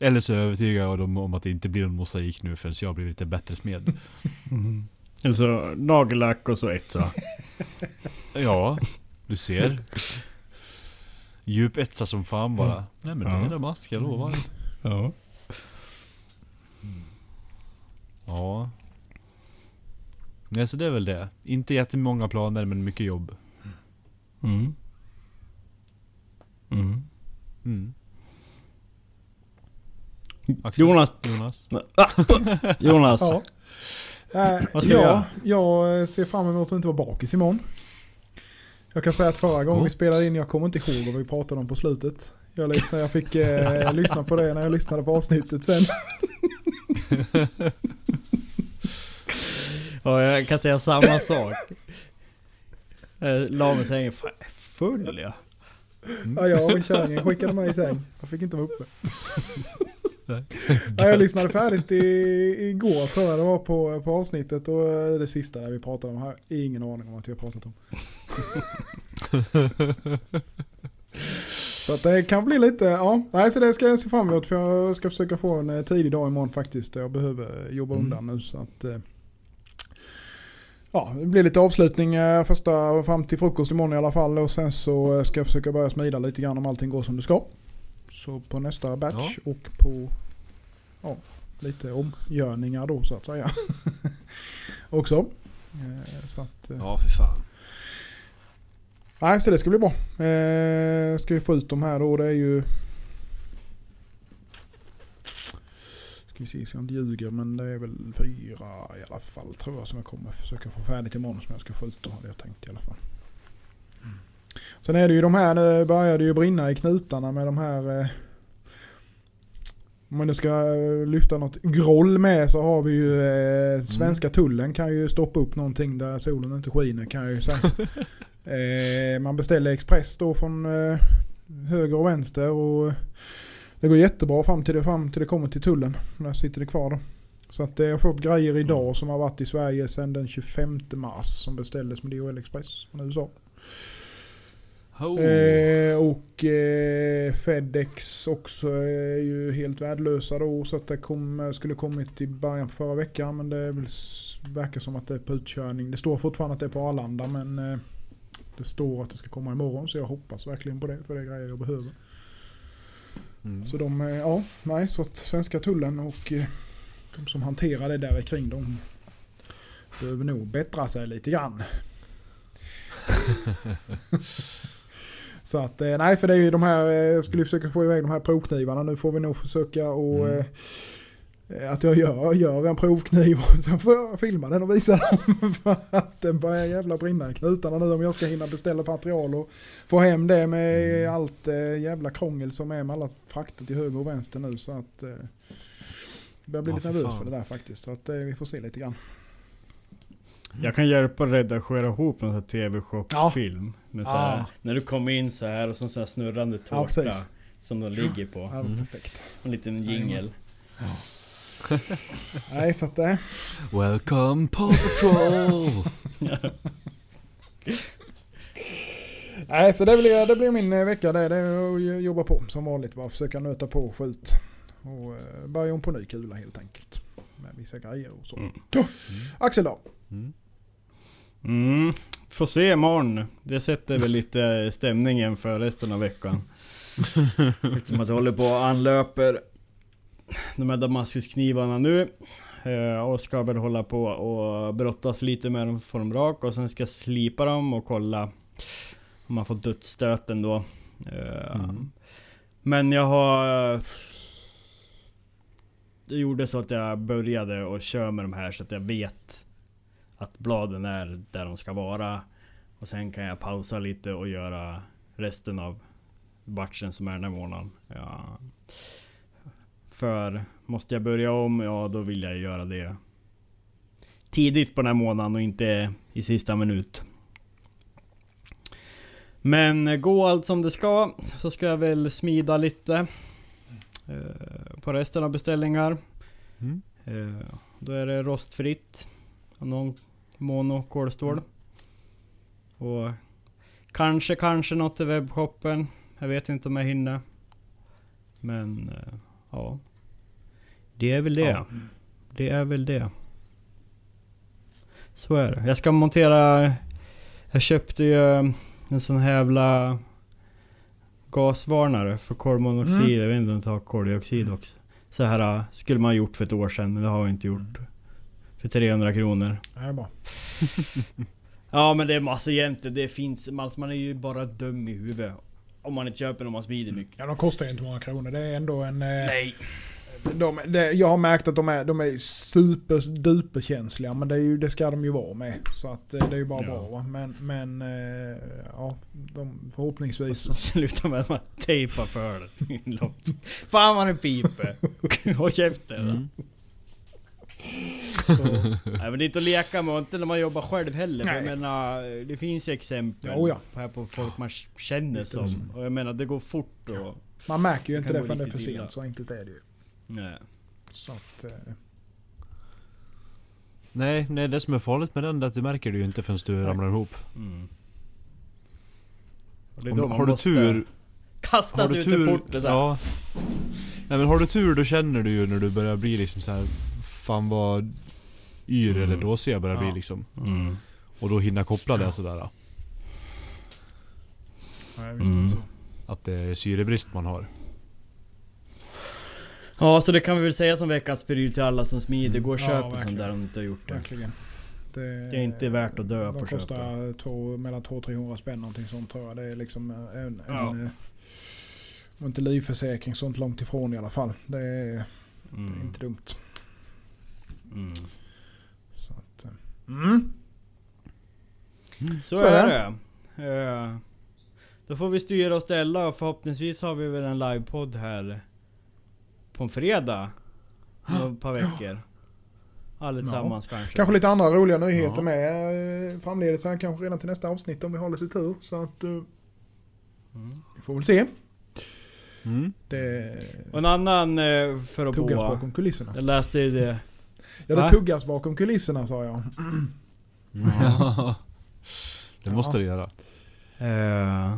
Eller så övertygar jag dem om att det inte blir någon mosaik nu förrän jag blivit lite bättre smed. (laughs) Mm. Eller så nagellack och så ett så. Ja, du ser. Djupetsa som fan bara. Nej men det är damask, jag lovar. Ja. Ja. Nej så det är väl det. Inte jättemånga planer men mycket jobb. Mm. Mm. Mm. Axel? Jonas. Jonas? (laughs) Jonas. Ja. Äh, Vad ska ja, göra? jag ser fram emot att inte vara bakis imorgon. Jag kan säga att förra gången vi spelade in, jag kommer inte ihåg vad vi pratade om på slutet. Jag, lyssnade, jag fick eh, (laughs) lyssna på det när jag lyssnade på avsnittet sen. (laughs) Ja, jag kan säga samma sak. Jag la mig i sängen. Fan, jag är full jag. Ja, jag och kärringen skickade mig i säng. Jag fick inte vara uppe. Ja, jag lyssnade färdigt i, igår tror jag det var på, på avsnittet och eh, det sista där vi pratade om här. Ingen aning om vad vi har pratat om. (laughs) Så att det kan bli lite, ja. Nej, så det ska jag se fram emot för jag ska försöka få en eh, tidig dag imorgon faktiskt. Jag behöver jobba Mm. undan nu så att eh, Ja, det blir lite avslutning eh, första fram till frukost imorgon i alla fall och sen så ska jag försöka börja smida lite grann om allting går som det ska. Så på nästa batch och på ja, lite omgörningar då så att säga. (laughs) Också. Så att, Ja för fan. Nej, så det ska bli bra. Eh, ska vi få ut de här då. Det är ju... Ska vi se så jag inte ljuger men det är väl fyra i alla fall tror jag som jag kommer försöka få färdigt imorgon som jag ska få ut då hade jag tänkt i alla fall. Sen är det ju de här, det började ju brinna i knutarna med de här eh, om man nu ska eh, lyfta något groll med så har vi ju eh, svenska tullen kan ju stoppa upp någonting där solen inte skiner kan jag ju säga. (laughs) Eh, man beställer express då från eh, höger och vänster och det går jättebra fram till det, fram till det kommer till tullen. Där sitter det kvar då. Så att eh, jag har fått grejer idag som har varit i Sverige sedan den 25 mars som beställdes med DHL Express från USA. Oh. Eh, och eh, Fedex också är ju helt värdelösa då så att det kom, skulle kommit i början på förra veckan men det är väl, verkar som att det är på utkörning. Det står fortfarande att det är på Arlanda men eh, det står att det ska komma imorgon så jag hoppas verkligen på det för det är grejer jag behöver. Mm. Så de, eh, ja, nej så att svenska tullen och eh, de som hanterar det där kring de behöver nog bättra sig lite grann. (laughs) Så att, eh, nej för det är ju de här, jag skulle försöka få iväg de här provknivarna. Nu får vi nog försöka och Mm. Eh, att jag gör, gör en provkniv och sen får jag filma den och visa dem (laughs) för att den börjar jävla brinna i knutarna nu om jag ska hinna beställa material och få hem det med Mm. allt eh, jävla krångel som är med alla frakter till höger och vänster nu så att eh, jag börjar bli Ja, lite nervös fan. för det där faktiskt så att eh, vi får se lite grann. Jag kan hjälpa redigera ihop här TV-shop-film. Ja. När du kommer in så här och så här snurrande Ja, tårta. precis. som de ligger på. Ja, Mm. perfekt. En liten jingel. (laughs) Nej så att eh, Welcome Paw Patrol! (laughs) Nej, så det blir, det blir min eh, vecka det. Det är att jobba på som vanligt. Bara försöka nöta på och få ut. Och eh, börja om på ny kula helt enkelt. Med vissa grejer och så. Mm. Ja. Axel då? Mm. Mm, får se imorgon. Det sätter väl lite stämningen för resten av veckan. (laughs) Eftersom att jag håller på och anlöper de här Damaskusknivarna nu. Eh, Och ska väl hålla på och brottas lite med dem, få dem rak och sen ska jag slipa dem och kolla om man får dödsstöten då. Eh, Mm. Men jag har... Det gjorde så att jag började och köra med de här så att jag vet att bladen är där de ska vara. Och sen kan jag pausa lite och göra resten av batchen som är den här månaden. Ja. För måste jag börja om, ja då vill jag göra det tidigt på den här månaden och inte i sista minut. Men gå allt som det ska, så ska jag väl smida lite eh, på resten av beställningar. Mm. Eh, då är det rostfritt. Någon mono kolstål. Och kanske, kanske något i webbshoppen. Jag vet inte om jag hinner. Men eh, ja. Det är väl det. Ja. Det är väl det. Så är det. Jag ska montera... Jag köpte ju en sån här jävla gasvarnare för kolmonoxid. Mm. Jag vet inte om det har koldioxid också. Så här äh, skulle man ha gjort för ett år sedan, men det har jag inte gjort. För 300 kronor. Det är bra. (laughs) Ja men det är massa jämte, det finns... Alltså man är ju bara dum i huvudet. Om man inte köper dem man smider mycket. Ja, de kostar ju inte många kronor. Det är ändå en... eh, Nej. De, det, jag har märkt att de är, de är super känsliga men det, är ju, det ska de ju vara med. Så att eh, det är ju bara Ja. bra. Men, men eh, ja, de, förhoppningsvis... Sluta med att man tejpar för det. (laughs) Fan vad det piper. (laughs) Håll käften. Mm. (laughs) Nej men det är inte att leka med, inte när man jobbar själv heller. För Jag Nej. menar, det finns ju exempel Jo, ja. på, här på folk man känner Visst som. Och jag menar, det går fort och... Man märker ju inte det förrän det är för sent. Så enkelt är det ju. Nej. Så att, eh, Nej, nej, det som är farligt med den är att du märker det ju inte förrän du Nej. ramlar ihop. Mm. Och det är Om, har du tur... Kasta Har sig du ut ur porten där. Ja. Nej men har du tur då känner du ju när du börjar bli liksom så här. Fan vad yr Mm. eller dåsig jag börjar Ja. bli liksom. Mm. Och då hinna koppla det sådär. nej, visst Mm. så. Att det är syrebrist man har. Ja, så det kan vi väl säga som veckans pryl till alla som smider. Gå och Ja, köp en sån verkligen. där om du inte har gjort det. Verkligen. Det, Det är inte värt att dö de på att kostar två, mellan 200-300 spänn någonting sånt tror jag. Det är liksom en, en, Ja. en och inte livförsäkring sånt långt ifrån i alla fall. Det är, det är Mm. inte dumt. Mm. Så, att, eh, mm. Så, Så är är det. Eh, Då får vi styra och ställa och förhoppningsvis har vi väl en livepodd här på en fredag. Om ett par veckor. Allesammans kanske. Kanske lite andra roliga nyheter Ja. med eh, framledes här. Kanske redan till nästa avsnitt om vi har lite tur. Så att Mm. vi får väl se. Mm. Det Och en annan för att boa. Jag läste ju det. Ja det Va? tuggas bakom kulisserna sa jag. Ja. det måste Ja. det göra. Eh,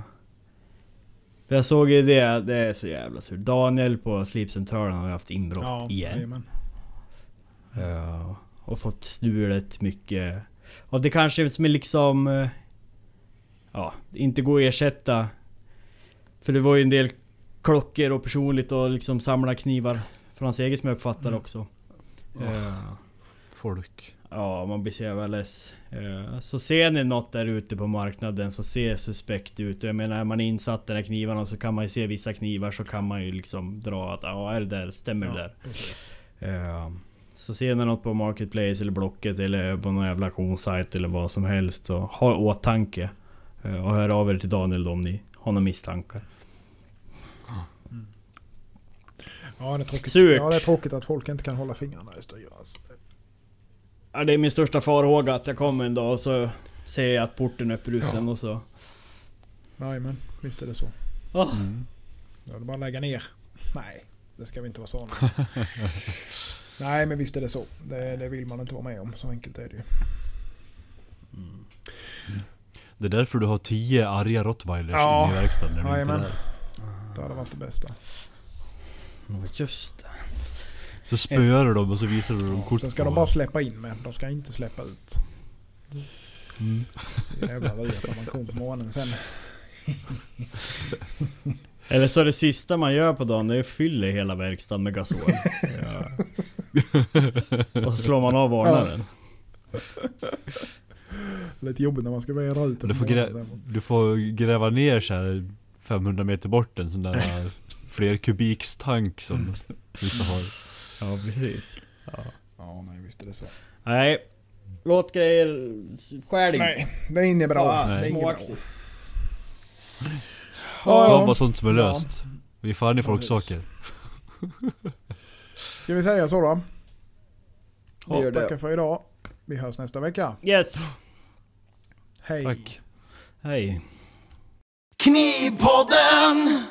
jag såg ju det, det är så jävla surt. Daniel på Slipcentralen har ju haft inbrott Ja, igen. Eh, och fått stulet mycket. Och det kanske som är liksom... eh, ja, inte går att ersätta. För det var ju en del klockor och personligt och liksom samla knivar från hans eget som jag uppfattar Mm. också. Ja. Eh, Folk. Ja, man blir så jävla less. Eh, Så ser ni något där ute på marknaden som ser suspekt ut. Jag menar, är man insatt i de här knivarna så kan man ju se vissa knivar så kan man ju liksom dra att ja, är det där, stämmer det Ja, där? precis. Eh, Så ser ni något på Marketplace eller Blocket eller på någon jävla auktionssajt eller vad som helst så ha i åtanke. Och hör av er till Daniel om ni har några misstankar. Ja, det är tråkigt. Surt. Ja, det är tråkigt att folk inte kan hålla fingrarna i styr. Alltså. Ja, det är min största farhåga att jag kommer en dag och så ser jag att porten är öppbruten och så... Jajamän, visst är det så. Ah, Mm. Då är det bara att lägga ner. Nej, det ska vi inte vara sådana. (laughs) Nej, men visst är det så. Det, det vill man inte vara med om. Så enkelt är det ju. Det är därför du har tio arga rottweilers Ja. i verkstaden är Jajamän. Det hade varit det bästa. Ja, just det. Så spöar du dem och så visar du dem kort Sen ska de bara släppa in med. De ska inte släppa ut. Mm. Så jävla när man kommer på morgonen sen. (laughs) Eller så är det sista man gör på dagen, det är att fylla hela verkstaden med gasol. ja. (laughs) Och så slår man av varnaren. Lite jobbigt när man ska vädra ut Du får, du får gräva ner så här 500 meter bort en sån där (laughs) fler kubikstank som vissa har. Ja, precis. Ja, nej visst är det så. Nej. Låt grejer... Skär dig. Nej, det är inget bra. Fan, det är inget bra. Ja, Ta ja. bara sånt som är Ja. löst. Vi är fan i folksaker. Ska vi säga så då? Vi gör Tackar det. för idag. Vi hörs nästa vecka. Yes. Hej. Tack. Hej. Knivpodden!